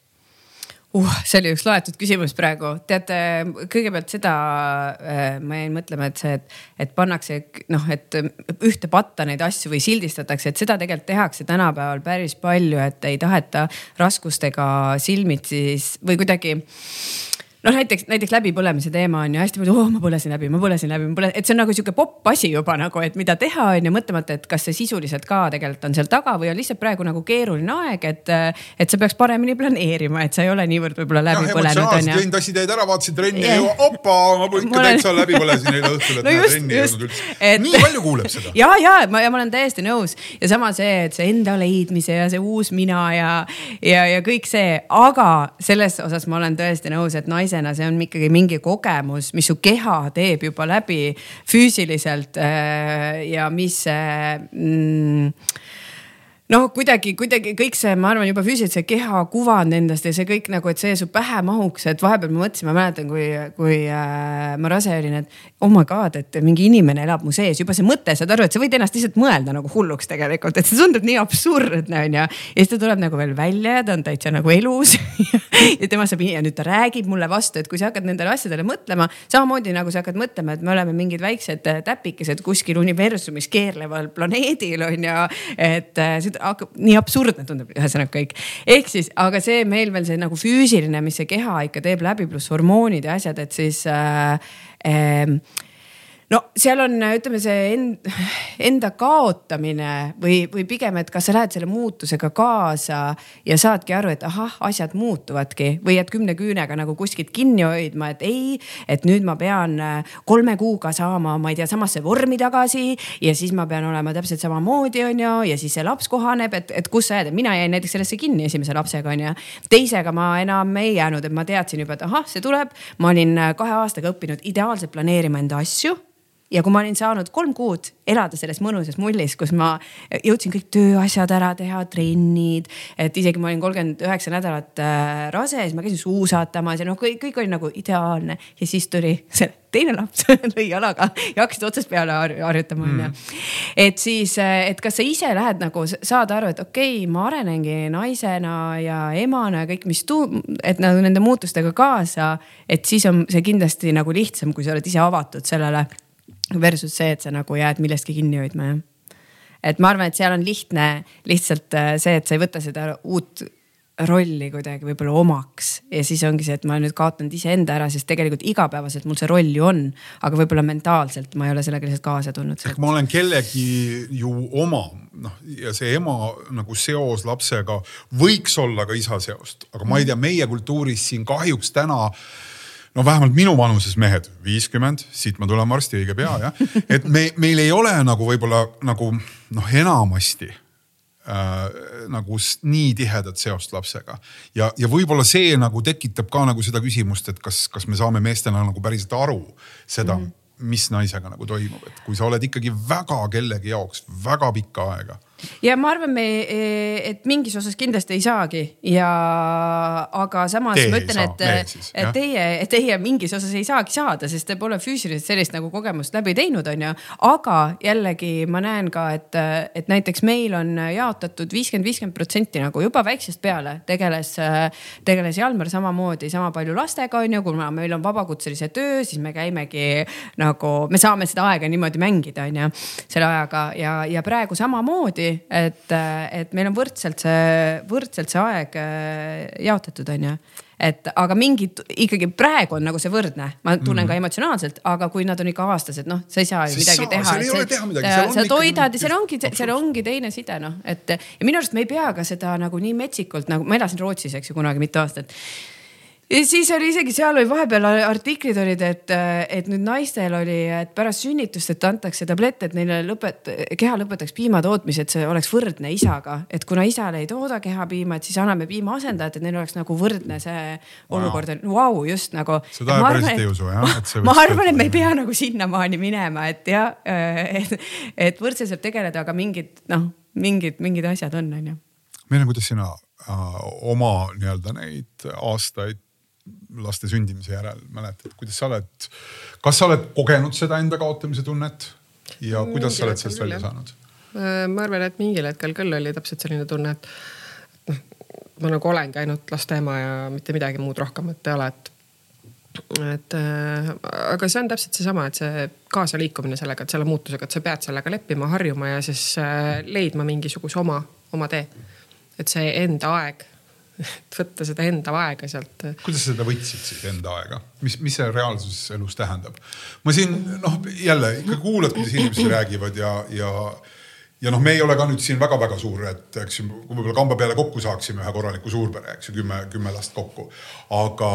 Uh, see oli üks loetud küsimus praegu. teate, kõigepealt seda äh, ma jäin mõtlema, et see, et, et pannakse noh, et ühte patta neid asju või sildistatakse, et seda tegelikult tehakse tänapäeval päris palju, et ei taheta raskustega silmitsi või kuidagi noh, näiteks, näiteks läbipõlemise teema on ju hästi palju, oh ma põlesin läbi, ma põlesin läbi, ma põlesin, et see on nagu sihuke popp asi juba nagu, et mida teha on ju, mõtlemata, et kas see sisuliselt ka tegelikult on seal taga või on lihtsalt praegu nagu keeruline aeg, et. et sa peaks paremini planeerima, et sa ei ole niivõrd võib-olla läbi põlenud on ju. jõin tassiteed ära, vaatasin trenni ja yeah. opa, ma ikka olen... täitsa läbi põlesin eile õhtul, et [LAUGHS] no näed trenni ei jõudnud üldse et.... nii palju kuuleb seda. [LAUGHS] ja, ja ma, ja ma olen täiesti nõus ja sama see, et see enda leidmise ja see uus mina ja, ja, ja kõik see, aga selles osas ma olen tõesti nõus, et naised naisena, see on ikkagi mingi kogemus, mis su keha teeb juba läbi füüsiliselt äh, ja mis mm, noh, kuidagi, kuidagi kõik see, ma arvan juba füüsiliselt see keha kuvand endast ja see kõik nagu, et see su pähe mahuks, et vahepeal ma mõtlesin, ma mäletan, kui, kui äh, ma rase olin, et oh my god, et mingi inimene elab mu sees, juba see mõte, saad aru, et sa võid ennast lihtsalt mõelda nagu hulluks tegelikult, et see tundub nii absurdne on ju. ja siis ta tuleb nagu veel välja ja ta on täitsa nagu elus. [LAUGHS] Ja tema saab ja nüüd ta räägib mulle vastu, et kui sa hakkad nendele asjadele mõtlema, samamoodi nagu sa hakkad mõtlema, et me oleme mingid väiksed täpikesed kuskil universumis keerleval planeedil on ju, et äh, hakkab nii absurdne tundub, ühesõnaga kõik. ehk siis, aga see meil veel see nagu füüsiline, mis see keha ikka teeb läbi, pluss hormoonid ja asjad, et siis äh, äh, no seal on, ütleme see end, enda kaotamine või, või pigem, et kas sa lähed selle muutusega kaasa ja saadki aru, et ahah, asjad muutuvadki või jääd kümne küünega nagu kuskilt kinni hoidma, et ei, et nüüd ma pean äh, kolme kuuga saama, ma ei tea, samasse vormi tagasi ja siis ma pean olema täpselt samamoodi, onju, ja siis see laps kohaneb, et, et kus sa jääd, mina jäin näiteks sellesse kinni esimese lapsega, onju. teisega ma enam ei jäänud, et ma teadsin juba, et ahah, see tuleb. ma olin äh, kahe aastaga õppinud ideaalselt planeerima enda asju ja kui ma olin saanud kolm kuud elada selles mõnusas mullis, kus ma jõudsin kõik tööasjad ära teha, trennid, et isegi ma olin kolmkümmend üheksa nädalat äh, rase, siis ma käisin suusatamas ja noh, kõik, kõik oli nagu ideaalne. Ja siis tuli see teine laps [LAUGHS] lõi jalaga ja hakkasid otsast peale harjutama onju. Mm.. et siis, äh, et kas sa ise lähed nagu saad aru, et okei okay,, ma arenengi naisena ja emana ja kõik, mis tuu-, et nagu nende muutustega kaasa, et siis on see kindlasti nagu lihtsam, kui sa oled ise avatud sellele Versus see, et sa nagu jääd millestki kinni hoidma jah. et ma arvan, et seal on lihtne lihtsalt äh, see, et sa ei võta seda uut rolli kuidagi võib-olla omaks ja siis ongi see, et ma olen nüüd kaotanud iseenda ära, sest tegelikult igapäevaselt mul see roll ju on, aga võib-olla mentaalselt ma ei ole sellega lihtsalt kaasa tulnud. ehk ma olen kellegi ju oma, noh ja see ema nagu seos lapsega võiks olla ka isa seost, aga ma ei tea, meie kultuuris siin kahjuks täna no vähemalt minu vanuses mehed, viiskümmend, siit ma tulen varsti õige pea jah. [LAUGHS] et me, meil ei ole nagu võib-olla nagu noh, enamasti äh, nagu nii tihedat seost lapsega. ja, ja võib-olla see nagu tekitab ka nagu seda küsimust, et kas, kas me saame meestena nagu päriselt aru seda mm, -hmm. mis naisega nagu toimub, et kui sa oled ikkagi väga kellegi jaoks väga pikka aega ja ma arvan, me, et mingis osas kindlasti ei saagi. Ja, aga samas teie ma ütlen, et, et teie, teie mingis osas ei saagi saada, sest te pole füüsiliselt sellist nagu kogemust läbi teinud, onju. aga jällegi ma näen ka, et, et näiteks meil on jaotatud viiskümmend, viiskümmend protsenti nagu juba väiksest peale tegeles, tegeles Jalmar samamoodi sama palju lastega, onju, kuna meil on vabakutselise töö, siis me käimegi nagu, me saame seda aega niimoodi mängida, onju, selle ajaga. Ja, ja praegu samamoodi hästi, et, et meil on võrdselt see, võrdselt see aeg äh, jaotatud, on ju et aga mingid ikkagi praegu on nagu see võrdne, ma tunnen mm. ka emotsionaalselt, aga kui nad on ikka aastased, noh, sa ei saa ju midagi teha. seal ei ole teha midagi. sa toidad ja seal ongi, seal ongi teine side noh, et ja minu arust me ei pea ka seda nagu nii metsikult nagu ma elasin Rootsis, eks ju, kunagi mitu aastat ja siis oli isegi seal oli vahepeal artiklid olid, et, et nüüd naistel oli, et pärast sünnitust, et antakse tablette, et neile lõpet-, keha lõpetaks piima tootmise, et see oleks võrdne isaga. et kuna isale ei tooda kehapiima, et siis anname piima asendajat, et neil oleks nagu võrdne see olukord wow., vau, just nagu. seda päriselt ei usu jah, [LAUGHS] ma arvan, et me ei pea nagu sinnamaani minema, et jah, et, et võrdselt saab tegeleda, aga mingid noh, mingid, mingid asjad on, on ju. Meena, kuidas sina äh, oma nii-öelda neid aastaid laste sündimise järel, mäletad, kuidas sa oled, kas sa oled kogenud seda enda kaotamise tunnet ja kuidas Mingi sa oled sellest välja saanud? Äh, ma arvan, et mingil hetkel küll oli täpselt selline tunne, et noh, ma nagu olengi ainult laste ema ja mitte midagi muud rohkemat ei ole, et et äh, aga see on täpselt seesama, et see kaasaliikumine sellega, et selle muutusega, et sa pead sellega leppima, harjuma ja siis äh, leidma mingisuguse oma, oma tee. et see enda aeg et võtta seda enda aega sealt. kuidas sa seda võtsid siis enda aega, mis, mis see reaalsuses elus tähendab? ma siin noh, jälle ikka kuulad, kuidas inimesed räägivad ja, ja, ja noh, me ei ole ka nüüd siin väga-väga suur, et eks ju, võib-olla kamba peale kokku saaksime ühe korraliku suurpere, eks ju, kümme, kümme last kokku. aga,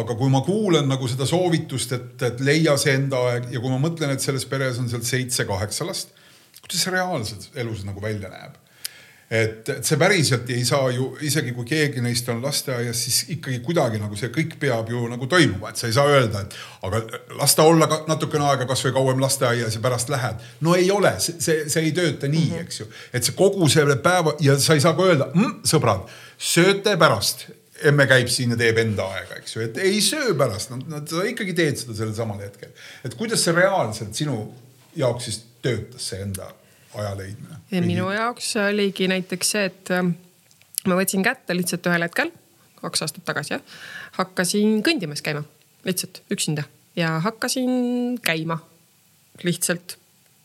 aga kui ma kuulen nagu seda soovitust, et, et leia see enda aeg ja kui ma mõtlen, et selles peres on seal seitse-kaheksa last, kuidas see reaalselt elus nagu välja näeb? Et, et see päriselt ei saa ju, isegi kui keegi neist on lasteaias, siis ikkagi kuidagi nagu see kõik peab ju nagu toimuma, et sa ei saa öelda, et aga las ta olla ka natukene aega kasvõi kauem lasteaias ja pärast lähed. no ei ole, see, see, see ei tööta nii mm, -hmm. eks ju, et see kogu selle päeva ja sa ei saa ka öelda mmm,, sõbrad, sööte pärast emme käib siin ja teeb enda aega, eks ju, et ei söö pärast, nad, sa ikkagi teed seda sellel samal hetkel. et kuidas see reaalselt sinu jaoks siis töötas, see enda aja leidmine? minu jaoks oligi näiteks see, et ähm, ma võtsin kätte lihtsalt ühel hetkel, kaks aastat tagasi jah, hakkasin kõndimas käima, lihtsalt üksinda ja hakkasin käima lihtsalt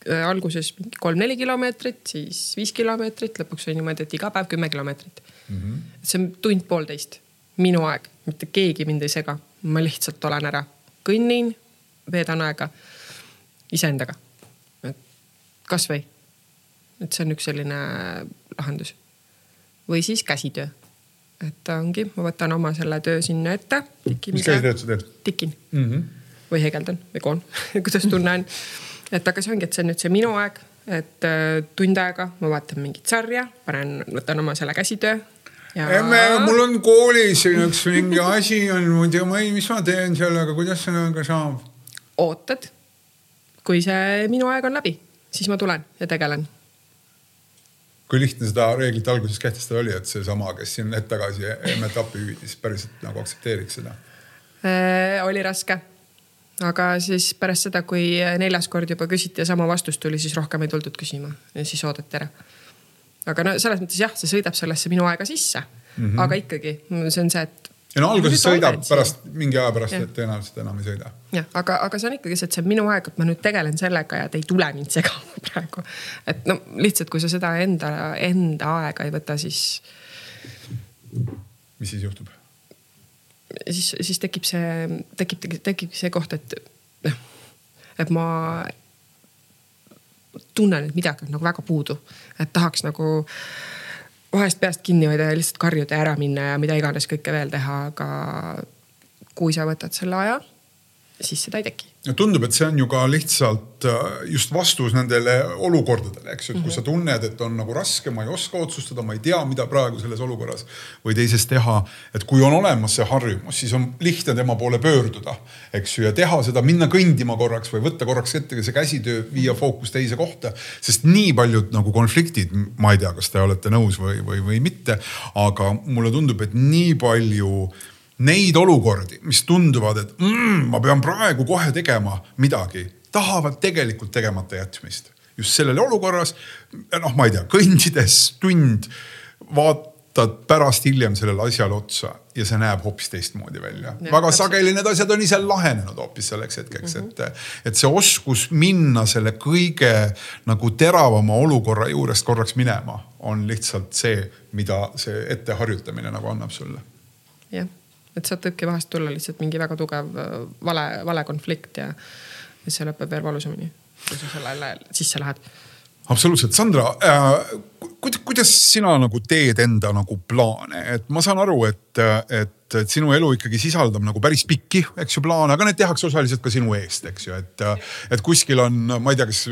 äh, alguses mingi kolm-neli kilomeetrit, siis viis kilomeetrit, lõpuks oli niimoodi, et iga päev kümme kilomeetrit mm. -hmm. see on tund-poolteist, minu aeg, mitte keegi mind ei sega, ma lihtsalt olen ära, kõnnin, veedan aega iseendaga. kasvõi, et see on üks selline lahendus. või siis käsitöö. et ongi, ma võtan oma selle töö sinna ette. mis käsitööd sa teed? tikin mm. -hmm. või hegeldan või koon [LAUGHS] kuidas tunne on. et aga see ongi, et see on nüüd see minu aeg, et äh, tund aega ma vaatan mingit sarja, panen, võtan oma selle käsitöö ja.... emme, mul on koolis üks mingi asi on, ma ei tea, ma ei, mis ma teen sellega, kuidas sellega saab? ootad, kui see minu aeg on läbi, siis ma tulen ja tegelen kui lihtne seda reeglit alguses kehtestada oli, et seesama, kes siin hetk tagasi emmet appi hüüdis, päriselt nagu aktsepteeriks seda äh,? oli raske. aga siis pärast seda, kui neljas kord juba küsiti ja sama vastus tuli, siis rohkem ei tuldud küsima ja siis oodati ära. aga no selles mõttes jah, see sõidab sellesse minu aega sisse mm. -hmm. aga ikkagi, see on see, et ja no alguses sõidab, pärast mingi aja pärast, et tõenäoliselt enam ei sõida. jah, aga, aga see on ikkagi see, et see on minu aeg, et ma nüüd tegelen sellega ja te ei tule mind segama [LAUGHS] praegu. et no lihtsalt, kui sa seda enda, enda aega ei võta, siis. mis siis juhtub? siis, siis tekib see, tekib, tekibki see koht, et noh, et ma tunnen, et midagi on nagu väga puudu, et tahaks nagu vahest peast kinni hoida ja lihtsalt karjuda ja ära minna ja mida iganes kõike veel teha, aga kui sa võtad selle aja, siis seda ei teki no tundub, et see on ju ka lihtsalt äh, just vastus nendele olukordadele, eks ju, et kui sa mhm. tunned, et on nagu raske, ma ei oska otsustada, ma ei tea, mida praegu selles olukorras või teises teha. et kui on olemas see harjumus, siis on lihtne tema poole pöörduda, eks ju, ja teha seda, minna kõndima korraks või võtta korraks ette see käsitöö, viia fookus teise kohta. sest nii paljud nagu konfliktid, ma ei tea, kas te olete nõus või, või, või mitte, aga mulle tundub, et nii palju neid olukordi, mis tunduvad, et mm, ma pean praegu kohe tegema midagi, tahavad tegelikult tegemata jätmist. just sellele olukorras, noh, ma ei tea, kõndides tund, vaatad pärast hiljem sellele asjale otsa ja see näeb hoopis teistmoodi välja. väga sageli need asjad on ise lahenenud hoopis selleks hetkeks mm, -hmm. et, et see oskus minna selle kõige nagu teravama olukorra juurest korraks minema, on lihtsalt see, mida see etteharjutamine nagu annab sulle. jah et sealt võibki vahest tulla lihtsalt mingi väga tugev äh, vale, vale konflikt ja, ja see lõpeb veel valusamini, kui sa sellele sisse lähed. Absoluutselt, Sandra äh,, kuidas sina nagu teed enda nagu plaane, et ma saan aru, et, et et, sinu elu ikkagi sisaldab nagu päris pikki, eks ju, plaane, aga need tehakse osaliselt ka sinu eest, eks ju, et. et kuskil on, ma ei tea, kas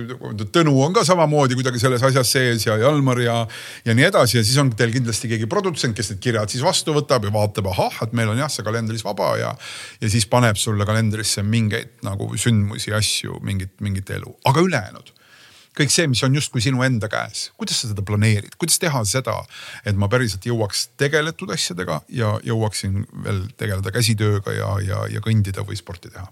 Tõnu on ka samamoodi kuidagi selles asjas sees ja Jalmar ja, ja nii edasi ja siis on teil kindlasti keegi produtsent, kes need kirjad siis vastu võtab ja vaatab, ahah, et meil on jah, see kalendris vaba ja. ja siis paneb sulle kalendrisse mingeid nagu sündmusi, asju, mingit, mingit elu, aga ülejäänud kõik see, mis on justkui sinu enda käes, kuidas sa seda planeerid, kuidas teha seda, et ma päriselt jõuaks tegeletud asjadega ja jõuaksin veel tegeleda käsitööga ja, ja, ja kõndida või sporti teha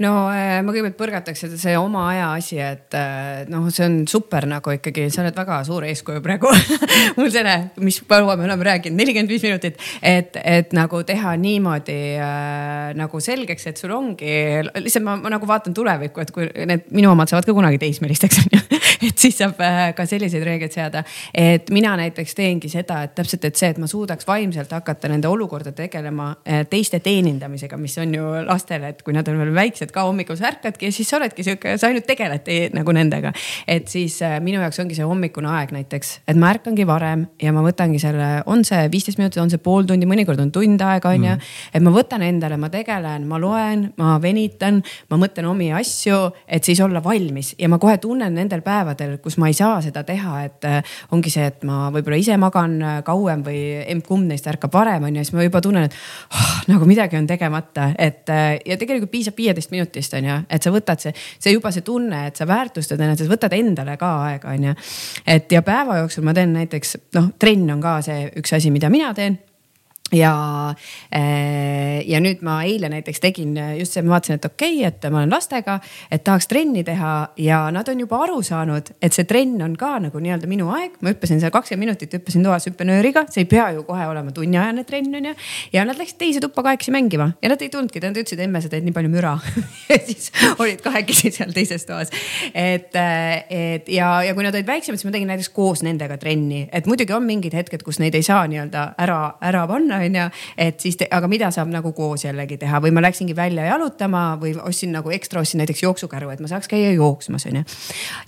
no äh, ma kõigepealt põrgataks seda see oma aja asi, et äh, noh, see on super nagu ikkagi, sa oled väga suur eeskuju praegu. [LAUGHS] Mul selle, mis kaua me oleme rääkinud, nelikümmend viis minutit, et, et nagu teha niimoodi äh, nagu selgeks, et sul ongi lihtsalt ma, ma nagu vaatan tulevikku, et kui need minu omad saavad ka kunagi teismelisteks on ju. [LAUGHS] Et siis saab äh, ka selliseid reegleid seada, et mina näiteks teengi seda, et täpselt, et see, et ma suudaks vaimselt hakata nende olukordade tegelema äh, teiste teenindamisega, mis on ju lastele, et kui nad on veel väiksed et ka hommikul sa ärkadki ja siis sa oledki sihuke, sa ainult tegeledki nagu nendega. et siis äh, minu jaoks ongi see hommikune aeg näiteks, et ma ärkangi varem ja ma võtangi selle, on see viisteist minutit, on see pool tundi, mõnikord on tund aega, on ju. Mm. et ma võtan endale, ma tegelen, ma loen, ma venitan, ma mõtlen omi asju, et siis olla valmis ja ma kohe tunnen nendel päevadel, kus ma ei saa seda teha, et äh, ongi see, et ma võib-olla ise magan äh, kauem või emb-kumb neist ärkab varem, on ju, siis ma juba tunnen, et oh, nagu midagi on tegemata, et ja tegelikult piisab viieteist minutist minutist on ju, et sa võtad see, see juba see tunne, et sa väärtustad ennast, sa võtad endale ka aega, on ju. et ja päeva jooksul ma teen näiteks noh, trenn on ka see üks asi, mida mina teen ja, eh, ja nüüd ma eile näiteks tegin just see, ma vaatasin, et okei okay,, et ma olen lastega, et tahaks trenni teha ja nad on juba aru saanud, et see trenn on ka nagu nii-öelda minu aeg. ma hüppasin seal kakskümmend minutit, hüppasin toas hüppenööriga, see ei pea ju kohe olema tunniajane trenn on ju. ja nad läksid teise tuppa kahekesi mängima ja nad ei tulnudki, nad ütlesid emme, sa teed nii palju müra [LAUGHS] ja siis olid kahekesi seal teises toas. et, et ja, ja kui nad olid väiksemad, siis ma tegin näiteks koos nendega trenni, et muidugi on mingid hetked, kus neid ei saa nii-öelda ära, ära panna onju. et siis, aga mida saab nagu koos jällegi teha või ma läksingi välja jalutama või ostsin nagu ekstra, ostsin näiteks jooksukäru, et ma saaks käia jooksmas onju.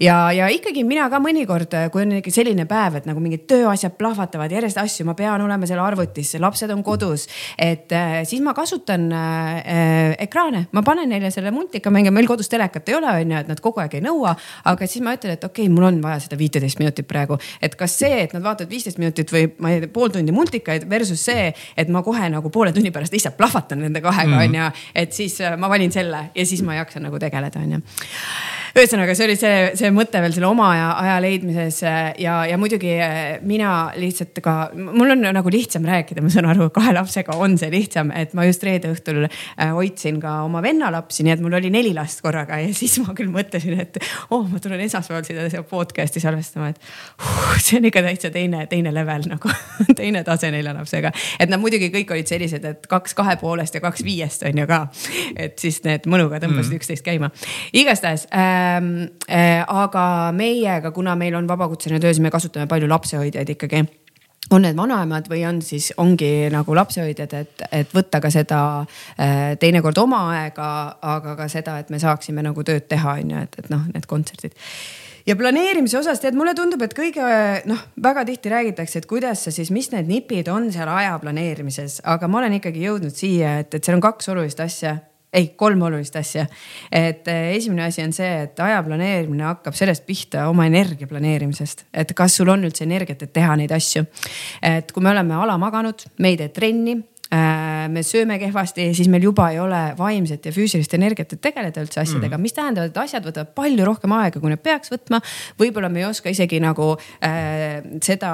ja, ja ikkagi mina ka mõnikord, kui on ikka selline päev, et nagu mingid tööasjad plahvatavad järjest asju, ma pean olema seal arvutis, lapsed on kodus. et äh, siis ma kasutan äh, ekraane, ma panen neile selle multika mängima, meil kodus telekat ei ole, onju, et nad kogu aeg ei nõua. aga siis ma ütlen, et okei okay,, mul on vaja seda viiteist minutit praegu, et kas see, et nad vaatavad viisteist minutit või ma ei tea, pool tundi multikaid versus see, et ma kohe nagu poole tunni pärast lihtsalt plahvatan nende kahega mm., onju. et siis äh, ma valin selle ja siis ma jaksan nagu tegeleda, onju ühesõnaga, see oli see, see mõte veel selle oma aja, aja leidmises ja, ja muidugi eh, mina lihtsalt ka, mul on nagu lihtsam rääkida, ma saan aru, kahe lapsega on see lihtsam, et ma just reede õhtul eh, hoidsin ka oma venna lapsi, nii et mul oli neli last korraga ja siis ma küll mõtlesin, et oh, ma tulen esmaspäeval seda podcast'i salvestama, et uh, see on ikka täitsa teine, teine level nagu [LAUGHS] teine tase nelja lapsega. et nad muidugi kõik olid sellised, et kaks kahe poolest ja kaks viiest on ju ka. et siis need mõnuga tõmbasid mm. üksteist käima. igastahes äh, aga meiega, kuna meil on vabakutseline töö, siis me kasutame palju lapsehoidjaid ikkagi on need vanaemad või on siis, ongi nagu lapsehoidjad, et, et võtta ka seda äh, teinekord oma aega, aga ka seda, et me saaksime nagu tööd teha, on ju, et, et noh, need kontserdid. ja planeerimise osas tead, mulle tundub, et kõige noh, väga tihti räägitakse, et kuidas sa siis, mis need nipid on seal aja planeerimises, aga ma olen ikkagi jõudnud siia, et, et seal on kaks olulist asja ei, kolm olulist asja. et eh, esimene asi on see, et aja planeerimine hakkab sellest pihta oma energia planeerimisest, et kas sul on üldse energiat, et teha neid asju. et kui me oleme alamaganud, me ei tee trenni me sööme kehvasti, siis meil juba ei ole vaimset ja füüsilist energiat, et tegeleda üldse asjadega mm., mis tähendab, et asjad võtavad palju rohkem aega, kui need peaks võtma. võib-olla me ei oska isegi nagu äh, seda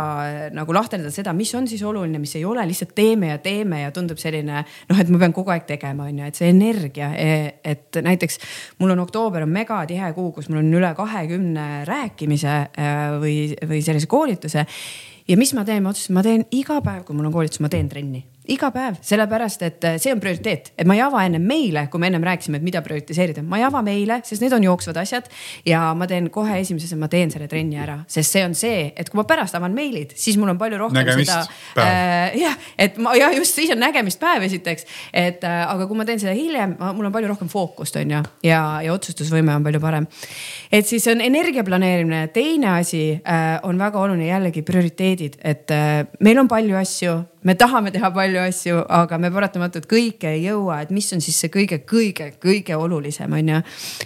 nagu lahterdada seda, mis on siis oluline, mis ei ole, lihtsalt teeme ja teeme ja tundub selline noh, et ma pean kogu aeg tegema, on ju, et see energia, e, et näiteks mul on oktoober on megatihe kuu, kus mul on üle kahekümne rääkimise äh, või, või sellise koolituse ja mis ma teen, ma otsustasin, ma teen iga päev, kui mul on koolitus, ma teen trenni iga päev, sellepärast et äh, see on prioriteet, et ma ei ava ennem meile, kui me ennem rääkisime, et mida prioritiseerida, ma ei ava meile, sest need on jooksvad asjad. ja ma teen kohe esimesena, ma teen selle trenni ära, sest see on see, et kui ma pärast avan meilid, siis mul on palju rohkem nägemist seda. Äh, jah, et ma jah, just siis on nägemist päev esiteks, et äh, aga kui ma teen seda hiljem, mul on palju rohkem fookust, on ju, ja, ja otsustusvõime on palju parem. et siis on energia planeerimine, teine asi äh, on väga oluline jällegi prioriteedid, et äh, meil on palju asju me tahame teha palju asju, aga me paratamatult kõike ei jõua, et mis on siis see kõige-kõige-kõige olulisem, on ju.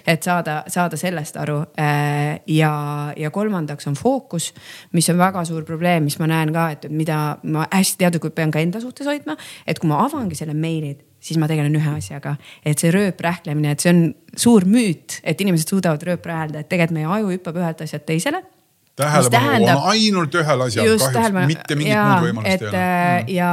et saada, saada sellest aru. Äh, ja, ja kolmandaks on fookus, mis on väga suur probleem, mis ma näen ka, et mida ma hästi teadlikult pean ka enda suhtes hoidma. et kui ma avangi selle meilid, siis ma tegelen ühe asjaga, et see rööprähklemine, et see on suur müüt, et inimesed suudavad rööprähelda, et tegelikult meie aju hüppab ühelt asjalt teisele tähelepanu on ainult ühel asjal, kahjuks mitte mingit ja, muud võimalust et, ei ole. Äh, mm. ja,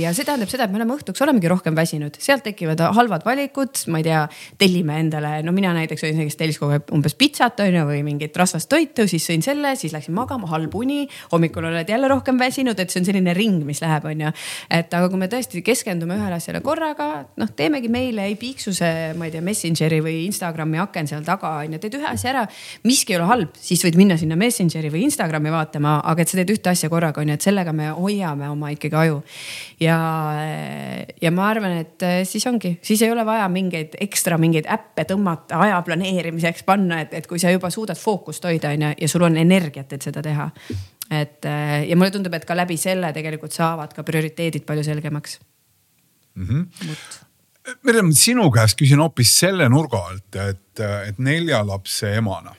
ja see tähendab seda, et me oleme õhtuks olemegi rohkem väsinud, sealt tekivad halvad valikud, ma ei tea, tellime endale, no mina näiteks olin see, kes tellis kogu aeg umbes pitsat on ju või mingit rasvast toitu, siis sõin selle, siis läksin magama, halb uni. hommikul oled jälle rohkem väsinud, et see on selline ring, mis läheb, on ju. et aga kui me tõesti keskendume ühele asjale korraga, noh, teemegi meile, ei piiksu see, ma ei tea, Messengeri või Instagrami aken seal taga on ju, teed ühe asja ära. miski ei ole halb, siis võid minna sinna Messengeri või Instagrami vaatama, aga et sa teed ühte asja korraga, on ju, et sellega me hoiame oma ikkagi aju. ja, ja ma arvan, et eh, siis ongi, siis ei ole vaja mingeid ekstra mingeid äppe tõmmata aja planeerimiseks panna, et, et kui sa juba suudad fookust hoida, on ju, ja sul on energiat, et seda teha. et eh, ja mulle tundub, et ka läbi selle tegelikult saavad ka prioriteedid palju selgemaks mm. -hmm. Merjem, sinu käest küsin hoopis selle nurga alt, et, et nelja lapse emana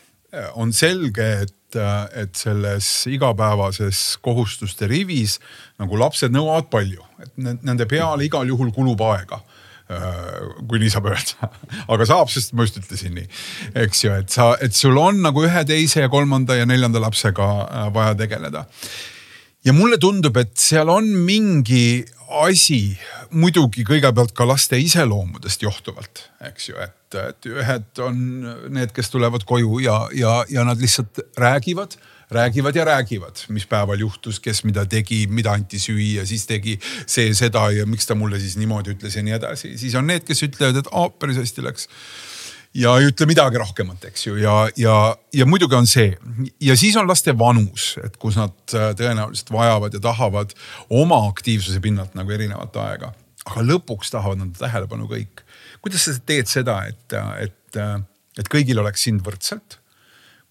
on selge, et et selles igapäevases kohustuste rivis nagu lapsed nõuavad palju, et nende peale igal juhul kulub aega kui nii saab öelda. [LAUGHS] aga saab, sest ma just ütlesin nii, eks ju, et sa, et sul on nagu ühe, teise ja kolmanda ja neljanda lapsega äh, vaja tegeleda. ja mulle tundub, et seal on mingi asi muidugi kõigepealt ka laste iseloomudest johtuvalt, eks ju, et et ühed on need, kes tulevad koju ja, ja, ja nad lihtsalt räägivad räägivad ja räägivad, mis päeval juhtus, kes mida tegi, mida anti süüa, siis tegi see seda ja miks ta mulle siis niimoodi ütles ja nii edasi. siis on need, kes ütlevad, et aa, päris hästi läks ja ei ütle midagi rohkemat, eks ju, ja, ja, ja muidugi on see ja siis on laste vanus, et kus nad äh, tõenäoliselt vajavad ja tahavad oma aktiivsuse pinnalt nagu erinevat aega. aga lõpuks tahavad nad tähelepanu kõik. kuidas sa teed seda, et, et, et kõigil oleks sind võrdselt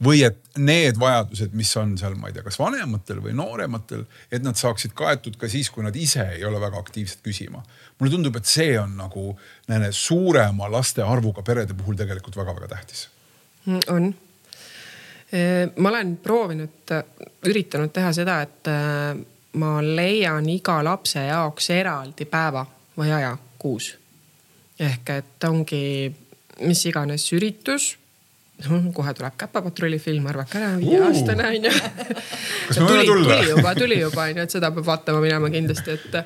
või et need vajadused, mis on seal, ma ei tea, kas vanematel või noorematel, et nad saaksid kaetud ka siis, kui nad ise ei ole väga aktiivsed küsima. mulle tundub, et see on nagu nende suurema laste arvuga perede puhul tegelikult väga-väga tähtis. Mm, on. ma olen proovinud, üritanud teha seda, et äh, ma leian iga lapse jaoks eraldi päeva või aja kuus. ehk et ongi mis iganes üritus kohe tuleb Käpapatrulli film, arvake ära, viieaastane onju. [LAUGHS] kas me võime tulla? tuli juba, tuli juba onju, et seda peab vaatama minema kindlasti, et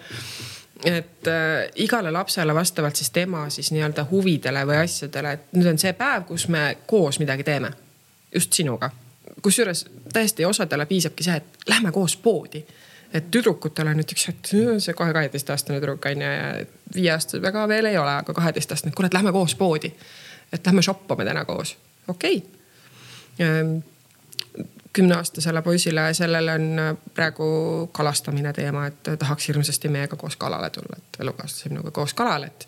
et äh, igale lapsele vastavalt siis tema siis nii-öelda huvidele või asjadele, et nüüd on see päev, kus me koos midagi teeme. just sinuga. kusjuures tõesti osadele piisabki see, et lähme koos poodi. et tüdrukutel on näiteks, et see kohe kaheteistaastane tüdruk on ju ja viieaastased väga veel ei ole, aga kaheteistaastane, et lähme koos poodi. et lähme shoppame täna koos okei okay.. kümneaastasele poisile, sellele on äh, praegu kalastamine teema, et tahaks hirmsasti meiega koos kalale tulla, et elukaaslase minuga koos kalale, et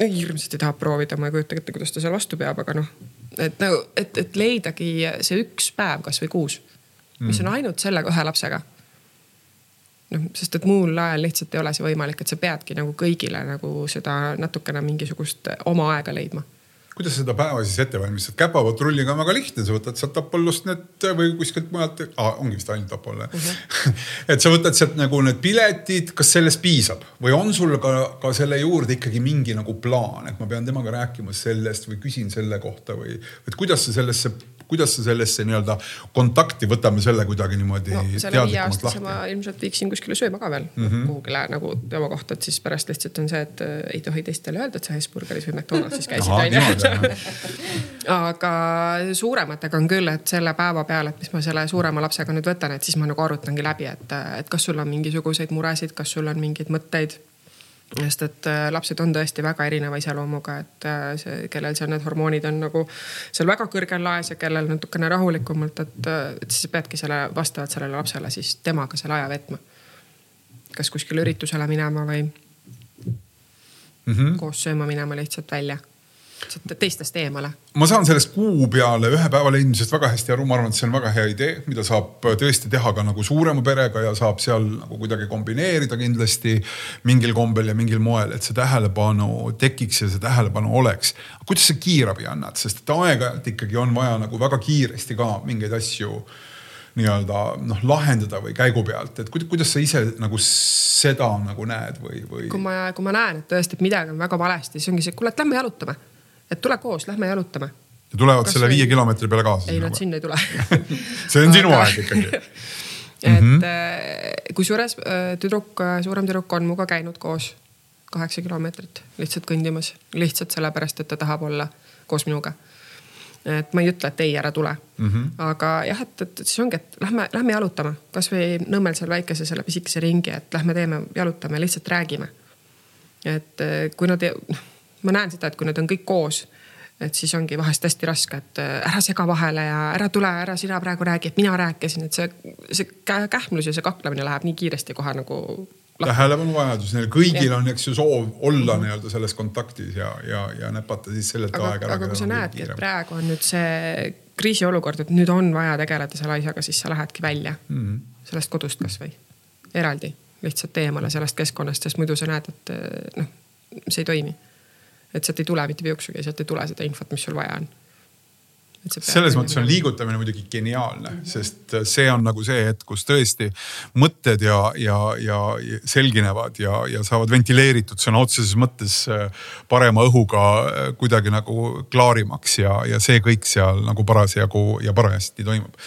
hirmsasti tahab proovida, ma ei kujuta ette, kuidas ta seal vastu peab, aga noh, et nagu, et, et leidagi see üks päev kasvõi kuus, mis on mm. ainult selle ühe lapsega. noh, sest et muul ajal lihtsalt ei ole see võimalik, et sa peadki nagu kõigile nagu seda natukene mingisugust oma aega leidma kuidas sa seda päeva siis ette valmistad? käpapatrulliga on väga lihtne, sa võtad sealt Apollust need või kuskilt mujalt ah,, ongi vist ainult Apollo uh. -huh. [LAUGHS] et sa võtad sealt nagu need piletid, kas sellest piisab või on sul ka, ka selle juurde ikkagi mingi nagu plaan, et ma pean temaga rääkima sellest või küsin selle kohta või, et kuidas sa sellesse kuidas sa sellesse nii-öelda kontakti, võtame selle kuidagi niimoodi no,. viie aastase ma ilmselt viiksin kuskile sööma ka veel mm -hmm. kuhugile nagu tema kohta, et siis pärast lihtsalt on see, et äh, ei tohi teistele öelda, et sa Hesburgeris või McDonaldsis [LAUGHS] käisid onju. [LAUGHS] aga suurematega on küll, et selle päeva peale, et mis ma selle suurema lapsega nüüd võtan, et siis ma nagu arutangi läbi, et, et kas sul on mingisuguseid muresid, kas sul on mingeid mõtteid sest et äh, lapsed on tõesti väga erineva iseloomuga, et äh, see, kellel seal need hormoonid on nagu seal väga kõrgel laes ja kellel natukene rahulikumalt, et, äh, et siis peadki selle vastavalt sellele lapsele siis temaga selle aja veetma. kas kuskile üritusele minema või mm -hmm. koos sööma minema lihtsalt välja teistest eemale. ma saan sellest kuu peale ühe päeva leidmisest väga hästi aru, ma arvan, et see on väga hea idee, mida saab tõesti teha ka nagu suurema perega ja saab seal nagu kuidagi kombineerida kindlasti mingil kombel ja mingil moel, et see tähelepanu tekiks ja see tähelepanu oleks. kuidas sa kiirabi annad, sest et aeg-ajalt ikkagi on vaja nagu väga kiiresti ka mingeid asju nii-öelda noh lahendada või käigu pealt, et kuidas sa ise nagu seda nagu näed või, või? kui ma, kui ma näen, et tõesti, et midagi on väga valesti, siis ongi see, kuule, et lähme jalutame et tule koos, lähme jalutame. ja tulevad Kas selle viie kilomeetri peale kaasa? ei, nad sinna ei tule [LAUGHS] see on sinu aeg ikkagi [LAUGHS] et mm -hmm. kusjuures äh, tüdruk, äh, suurem tüdruk on minuga käinud koos kaheksa kilomeetrit lihtsalt kõndimas, lihtsalt sellepärast, et ta tahab olla koos minuga. et ma ei ütle, et ei, ära tule mm. -hmm. aga jah, et, et siis ongi, et lähme, lähme jalutama, kasvõi Nõmmel seal väikese selle pisikese ringi, et lähme teeme, jalutame, lihtsalt räägime. et kui nad, noh ma näen seda, et kui nad on kõik koos, et siis ongi vahest hästi raske, et äh, ära sega vahele ja ära tule, ära sina praegu räägi, et mina rääkisin, et see, see kähmlus ja see kaklemine läheb nii kiiresti kohe nagu tähelepanuvajadus, neil kõigil ja. on, eks ju, soov olla nii-öelda selles kontaktis ja, ja, ja näpata siis sellelt aega ära. aga kui sa näedki, et praegu on nüüd see kriisiolukord, et nüüd on vaja tegeleda selle asjaga, siis sa lähedki välja mm -hmm. sellest kodust kasvõi eraldi, lihtsalt eemale sellest keskkonnast, sest muidu sa näed, et noh, see ei toimi et sealt ei tule mitte piuksugi, sealt ei tule seda infot, mis sul vaja on. Selles mõttes on liigutamine muidugi geniaalne mm, -hmm. sest see on nagu see hetk, kus tõesti mõtted ja, ja, ja selginevad ja, ja saavad ventileeritud sõna otseses mõttes äh, parema õhuga äh, kuidagi nagu klaarimaks ja, ja see kõik seal nagu parasjagu ja parajasti toimub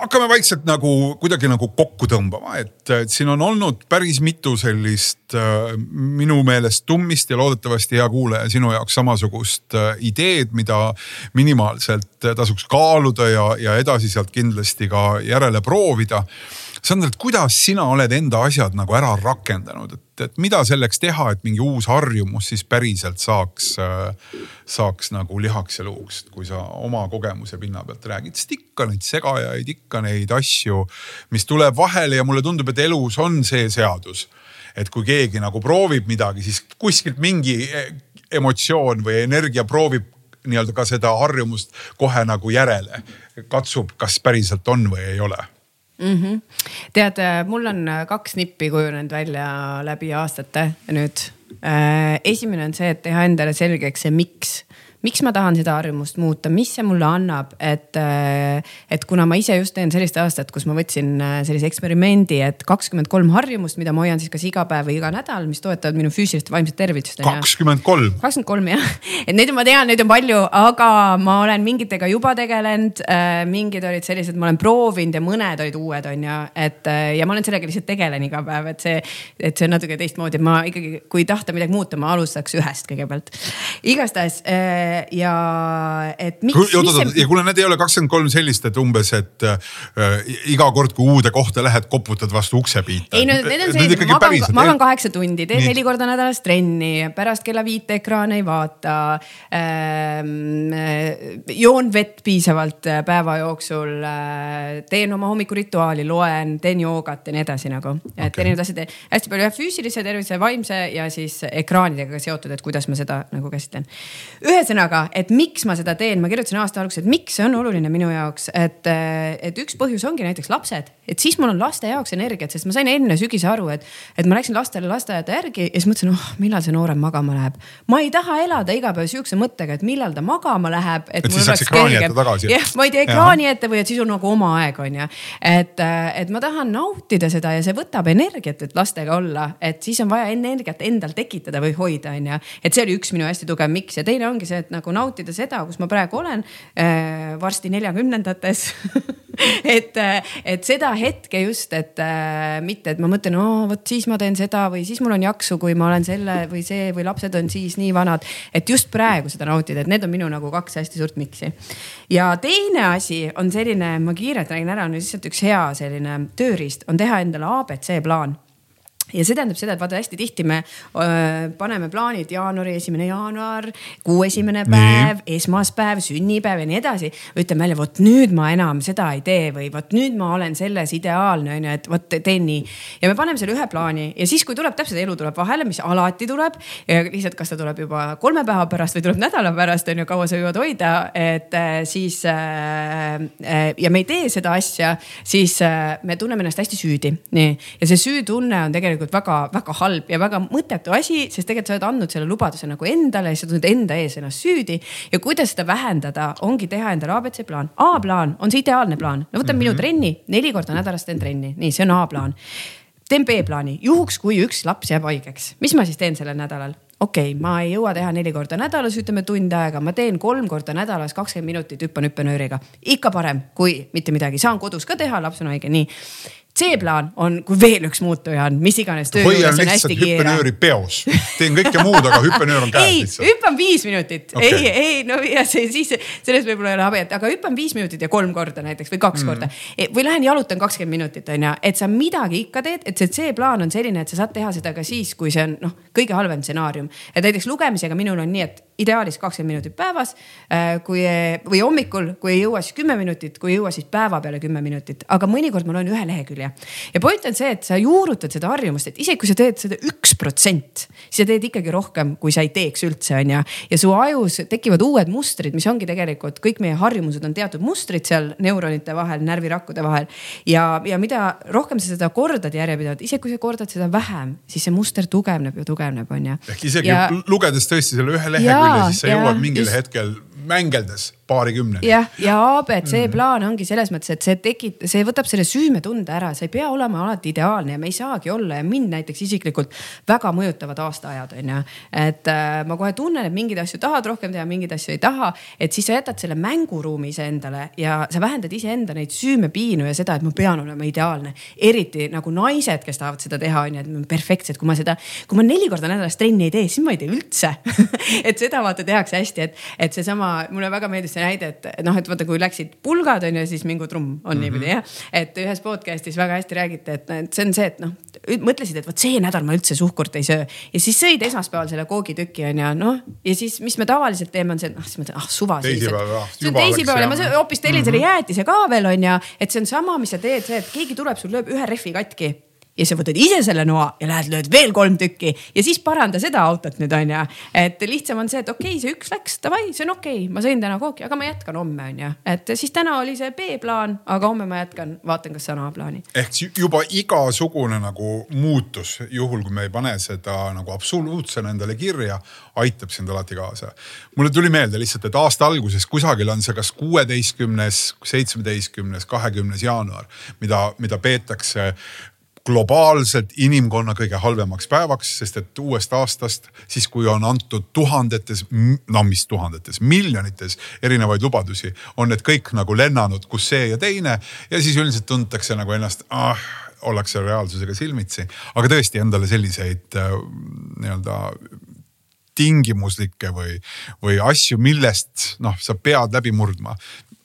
hakkame vaikselt nagu kuidagi nagu kokku tõmbama, et, siin on olnud päris mitu sellist äh, minu meelest tummist ja loodetavasti hea kuulaja sinu jaoks samasugust äh, ideed, mida minimaalselt tasuks kaaluda ja, ja edasi sealt kindlasti ka järele proovida Sandra, et kuidas sina oled enda asjad nagu ära rakendanud, et, et mida selleks teha, et mingi uus harjumus siis päriselt saaks, saaks nagu lihaks ja luuks, kui sa oma kogemuse pinna pealt räägid, sest ikka neid segajaid, ikka neid asju, mis tuleb vahele ja mulle tundub, et elus on see seadus. Et kui keegi nagu proovib midagi, siis kuskilt mingi emotsioon või energia proovib nii-öelda ka seda harjumust kohe nagu järele. katsub, kas päriselt on või ei ole mm. -hmm. tead, mul on kaks nippi kujunenud välja läbi aastate nüüd. Äh, esimene on see, et teha endale selgeks see miks miks ma tahan seda harjumust muuta, mis see mulle annab, et, äh, et kuna ma ise just teen sellist aastat, kus ma võtsin äh, sellise eksperimendi, et kakskümmend kolm harjumust, mida ma hoian siis kas iga päev või iga nädal, mis toetavad minu füüsilist ja vaimset tervist. kakskümmend kolm. kakskümmend kolm jah, et neid ma tean, neid on palju, aga ma olen mingitega juba tegelenud. Äh, mingid olid sellised, ma olen proovinud ja mõned olid uued, on ju, et ja ma olen sellega lihtsalt tegelen iga päev, et see, et see on natuke teistmoodi, et ma ikkagi, kui tahta midagi muuta, ma alustaks ühest kõigepealt. igastahes ja et miks. oot ja kuule, need ei ole kakskümmend kolm sellist, et umbes, et äh, iga kord, kui uude kohta lähed, koputad vastu uksepiita. ei no need on sellised, ma magan, magan kaheksa tundi, teen neli korda nädalas trenni, pärast kella viite ekraane ei vaata ähm,. joon vett piisavalt äh, päeva jooksul äh,, teen oma hommikurituaali, loen, teen joogat ja nii edasi nagu, et okay. erinevad asjad, hästi palju jah, füüsilise tervise, vaimse ja siis ekraanidega seotud, et kuidas ma seda nagu käsitlen. ühesõnaga, et miks ma seda teen, ma kirjutasin aasta alguses, et miks see on oluline minu jaoks, et, et üks põhjus ongi näiteks lapsed, et siis mul on laste jaoks energiat, sest ma sain enne sügise aru, et, et ma läksin lastele lasteaeda järgi ja siis mõtlesin, oh millal see noorem magama läheb. ma ei taha elada iga päev sihukese mõttega, et millal ta magama läheb. et, et siis saaks ekraani ette tagasi. jah, ma ei tea ekraani ette või et siis on nagu oma aeg, on ju. et, et ma tahan nautida seda ja see võtab energiat, et lastega olla, et siis on vaja energiat endal tekitada või hoida, on ju. et see oli üks minu hästi tugev miks ja teine ongi see, et nagu nautida seda, kus ma praegu olen äh,. varsti neljakümnendates [LAUGHS] et, äh, et seda hetke just, et äh, mitte, et ma mõtlen, oo vot siis ma teen seda või siis mul on jaksu, kui ma olen selle või see või lapsed on siis nii vanad. et just praegu seda nautida, et need on minu nagu kaks hästi suurt miksi. ja teine asi on selline, ma kiirelt räägin ära, on lihtsalt üks hea selline tööriist, on teha endale abc plaan ja see tähendab seda, et vaata hästi tihti me öö, paneme plaanid jaanuari esimene jaanuar, kuu esimene päev, esmaspäev, sünnipäev ja nii edasi. ütleme jälle, vot nüüd ma enam seda ei tee või vot nüüd ma olen selles ideaalne on ju, et vot teen nii. ja me paneme selle ühe plaani ja siis, kui tuleb täpselt elu tuleb vahele, mis alati tuleb. lihtsalt, kas ta tuleb juba kolme päeva pärast või tuleb nädala pärast on ju, kaua sa jõuad hoida, et äh, siis äh, äh, ja me ei tee seda asja, siis äh, me tunneme ennast hästi süüdi. nii, ja see süütunne on tegelikult tegelikult väga-väga halb ja väga mõttetu asi, sest tegelikult sa oled andnud selle lubaduse nagu endale ja sa tunned enda ees ennast süüdi. ja kuidas seda vähendada, ongi teha endale abc plaan. A-plaan on see ideaalne plaan. no võtame mm -hmm. minu trenni, neli korda nädalas teen trenni, nii, see on A-plaan teen B-plaani, juhuks kui üks laps jääb haigeks, mis ma siis teen sellel nädalal? okei okay,, ma ei jõua teha neli korda nädalas, ütleme tund aega, ma teen kolm korda nädalas kakskümmend minutit, hüppan hüppenööriga. ikka parem kui mitte midagi, saan kodus ka teha, laps on haige, nii C-plaan on, kui veel üks muutuja on, mis iganes töö juures on hästi kiire. hüppenööri peos, teen kõike muud, aga hüppenöör on käes lihtsalt. hüppan viis minutit okay., ei, ei no ja see siis selles võib-olla ei ole habet, aga hüppan viis minutit ja kolm korda näiteks või kaks mm. korda. E, või lähen jalutan kakskümmend minutit on ju, et sa midagi ikka teed, et see C-plaan on selline, et sa saad teha seda ka siis, kui see on noh, kõige halvem stsenaarium. et näiteks lugemisega minul on nii, et ideaalis kakskümmend minutit päevas. Äh, kui või hommikul, kui ei jõua, siis kümme minutit, kui ei jõua, siis päeva peale kümme minutit, aga mõnikord ma loen ühe lehekülje. ja point on see, et sa juurutad seda harjumust, et isegi kui sa teed seda üks protsent, siis sa teed ikkagi rohkem, kui sa ei teeks üldse, on ju. ja su ajus tekivad uued mustrid, mis ongi tegelikult kõik meie harjumused on teatud mustrid seal neuronite vahel, närvirakkude vahel. ja, ja mida rohkem sa seda kordad järjepidevalt, isegi kui sa kordad seda vähem, siis see muster tugevneb ja tugevneb, on ju. ehk isegi ja... lugedes tõesti selle ühe lehekülje, siis sa jõuad mingil just... hetkel mängeldes paarikümneni. jah, ja abc mm. plaan ongi selles mõttes, et see tekib, see võtab selle süümetunde ära, sa ei pea olema alati ideaalne ja me ei saagi olla ja mind näiteks isiklikult väga mõjutavad aastaajad on ju. et äh, ma kohe tunnen, et mingeid asju tahad rohkem teha, mingeid asju ei taha, et siis sa jätad selle mänguruumi iseendale ja sa vähendad iseenda neid süümepiinu ja seda, et ma pean olema ideaalne. eriti nagu naised, kes tahavad seda teha, on ju, et perfektsed, kui ma seda, kui ma neli korda nädalas trenni ei tee, siis ma ei tee üldse [LAUGHS] et seda vaata tehakse hästi, et, et seesama, mulle väga meeldis see näide, et noh, et vaata, kui läksid pulgad on ju, siis mingu trumm on mm -hmm. niimoodi jah. et ühes podcast'is väga hästi räägiti, et, see on see, et noh, mõtlesid, et vot see nädal ma üldse suhkurt ei söö ja siis sõid esmaspäeval selle koogitüki on ju, noh ja siis, mis me tavaliselt teeme, on see, et noh, siis mõtled, ah suva. teisipäeval, ah. teisipäeval ja ma hoopis tellin selle mm -hmm. jäätise ka veel on ju, et see on sama, mis sa teed, see, et keegi tuleb, sul lööb ühe rehvi katki ja sa võtad ise selle noa ja lähed lööd veel kolm tükki ja siis paranda seda autot nüüd on ju. et lihtsam on see, et okei okay,, see üks läks, davai, see on okei okay., ma sõin täna kooki, aga ma jätkan homme on ju. et siis täna oli see B-plaan, aga homme ma jätkan, vaatan, kas saan A-plaani. ehk juba igasugune nagu muutus, juhul kui me ei pane seda nagu absoluutsena endale kirja, aitab sind alati kaasa. mulle tuli meelde lihtsalt, et aasta alguses kusagil on see kas kuueteistkümnes, seitsmeteistkümnes, kahekümnes jaanuar, mida, mida peetakse globaalselt inimkonna kõige halvemaks päevaks, sest et uuest aastast, siis kui on antud tuhandetes, no mis tuhandetes, miljonites erinevaid lubadusi, on need kõik nagu lennanud, kus see ja teine ja siis üldiselt tuntakse nagu ennast ah, ollakse reaalsusega silmitsi, aga tõesti endale selliseid äh, nii-öelda tingimuslikke või, või asju, millest noh, sa pead läbi murdma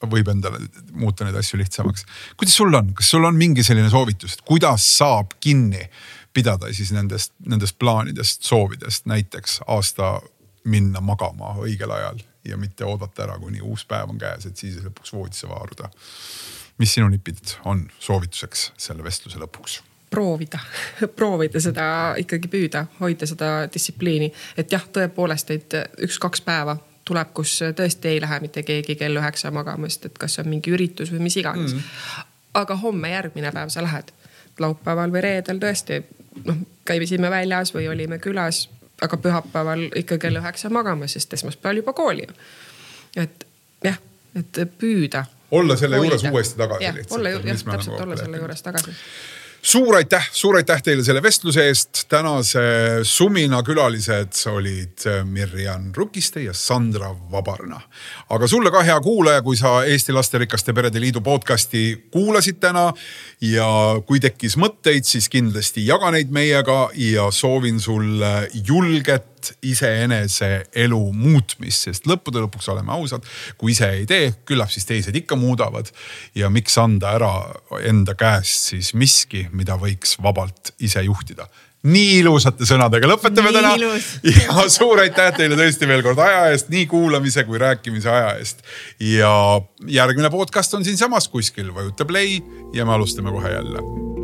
võib endale muuta neid asju lihtsamaks. kuidas sul on, kas sul on mingi selline soovitus, et kuidas saab kinni pidada siis nendest, nendest plaanidest, soovidest, näiteks aasta minna magama õigel ajal ja mitte oodata ära, kuni uus päev on käes, et siis lõpuks voodisse vaaruda. mis sinu nipid on soovituseks selle vestluse lõpuks? proovida, [LAUGHS] proovida seda ikkagi püüda, hoida seda distsipliini, et jah, tõepoolest, et üks-kaks päeva tuleb, kus tõesti ei lähe mitte keegi kell üheksa magama, sest et kas on mingi üritus või mis iganes mm.. aga homme, järgmine päev sa lähed. laupäeval või reedel tõesti noh, käisime väljas või olime külas, aga pühapäeval ikka kell üheksa magama, sest esmaspäeval juba kooli. et jah, et püüda. olla selle juures uuesti tagasi ja, lihtsalt. olla, jah, täpselt olla selle juures tagasi suur aitäh, suur aitäh teile selle vestluse eest. tänase Sumina külalised olid äh, Mirjan Rukiste ja Sandra Vabarna. aga sulle ka hea kuulaja, kui sa Eesti Lasterikaste Perede Liidu podcast'i kuulasid täna ja kui tekkis mõtteid, siis kindlasti jaga neid meiega ja soovin sulle julget iseenese elu muutmist, sest lõppude lõpuks oleme ausad, kui ise ei tee, küllap siis teised ikka muudavad. ja miks anda ära enda käest siis miski, mida võiks vabalt ise juhtida nii ilusate sõnadega lõpetame nii täna. ja suur aitäh teile tõesti veel kord aja eest, nii kuulamise kui rääkimise aja eest. ja järgmine podcast on siinsamas kuskil, vajuta play ja me alustame kohe jälle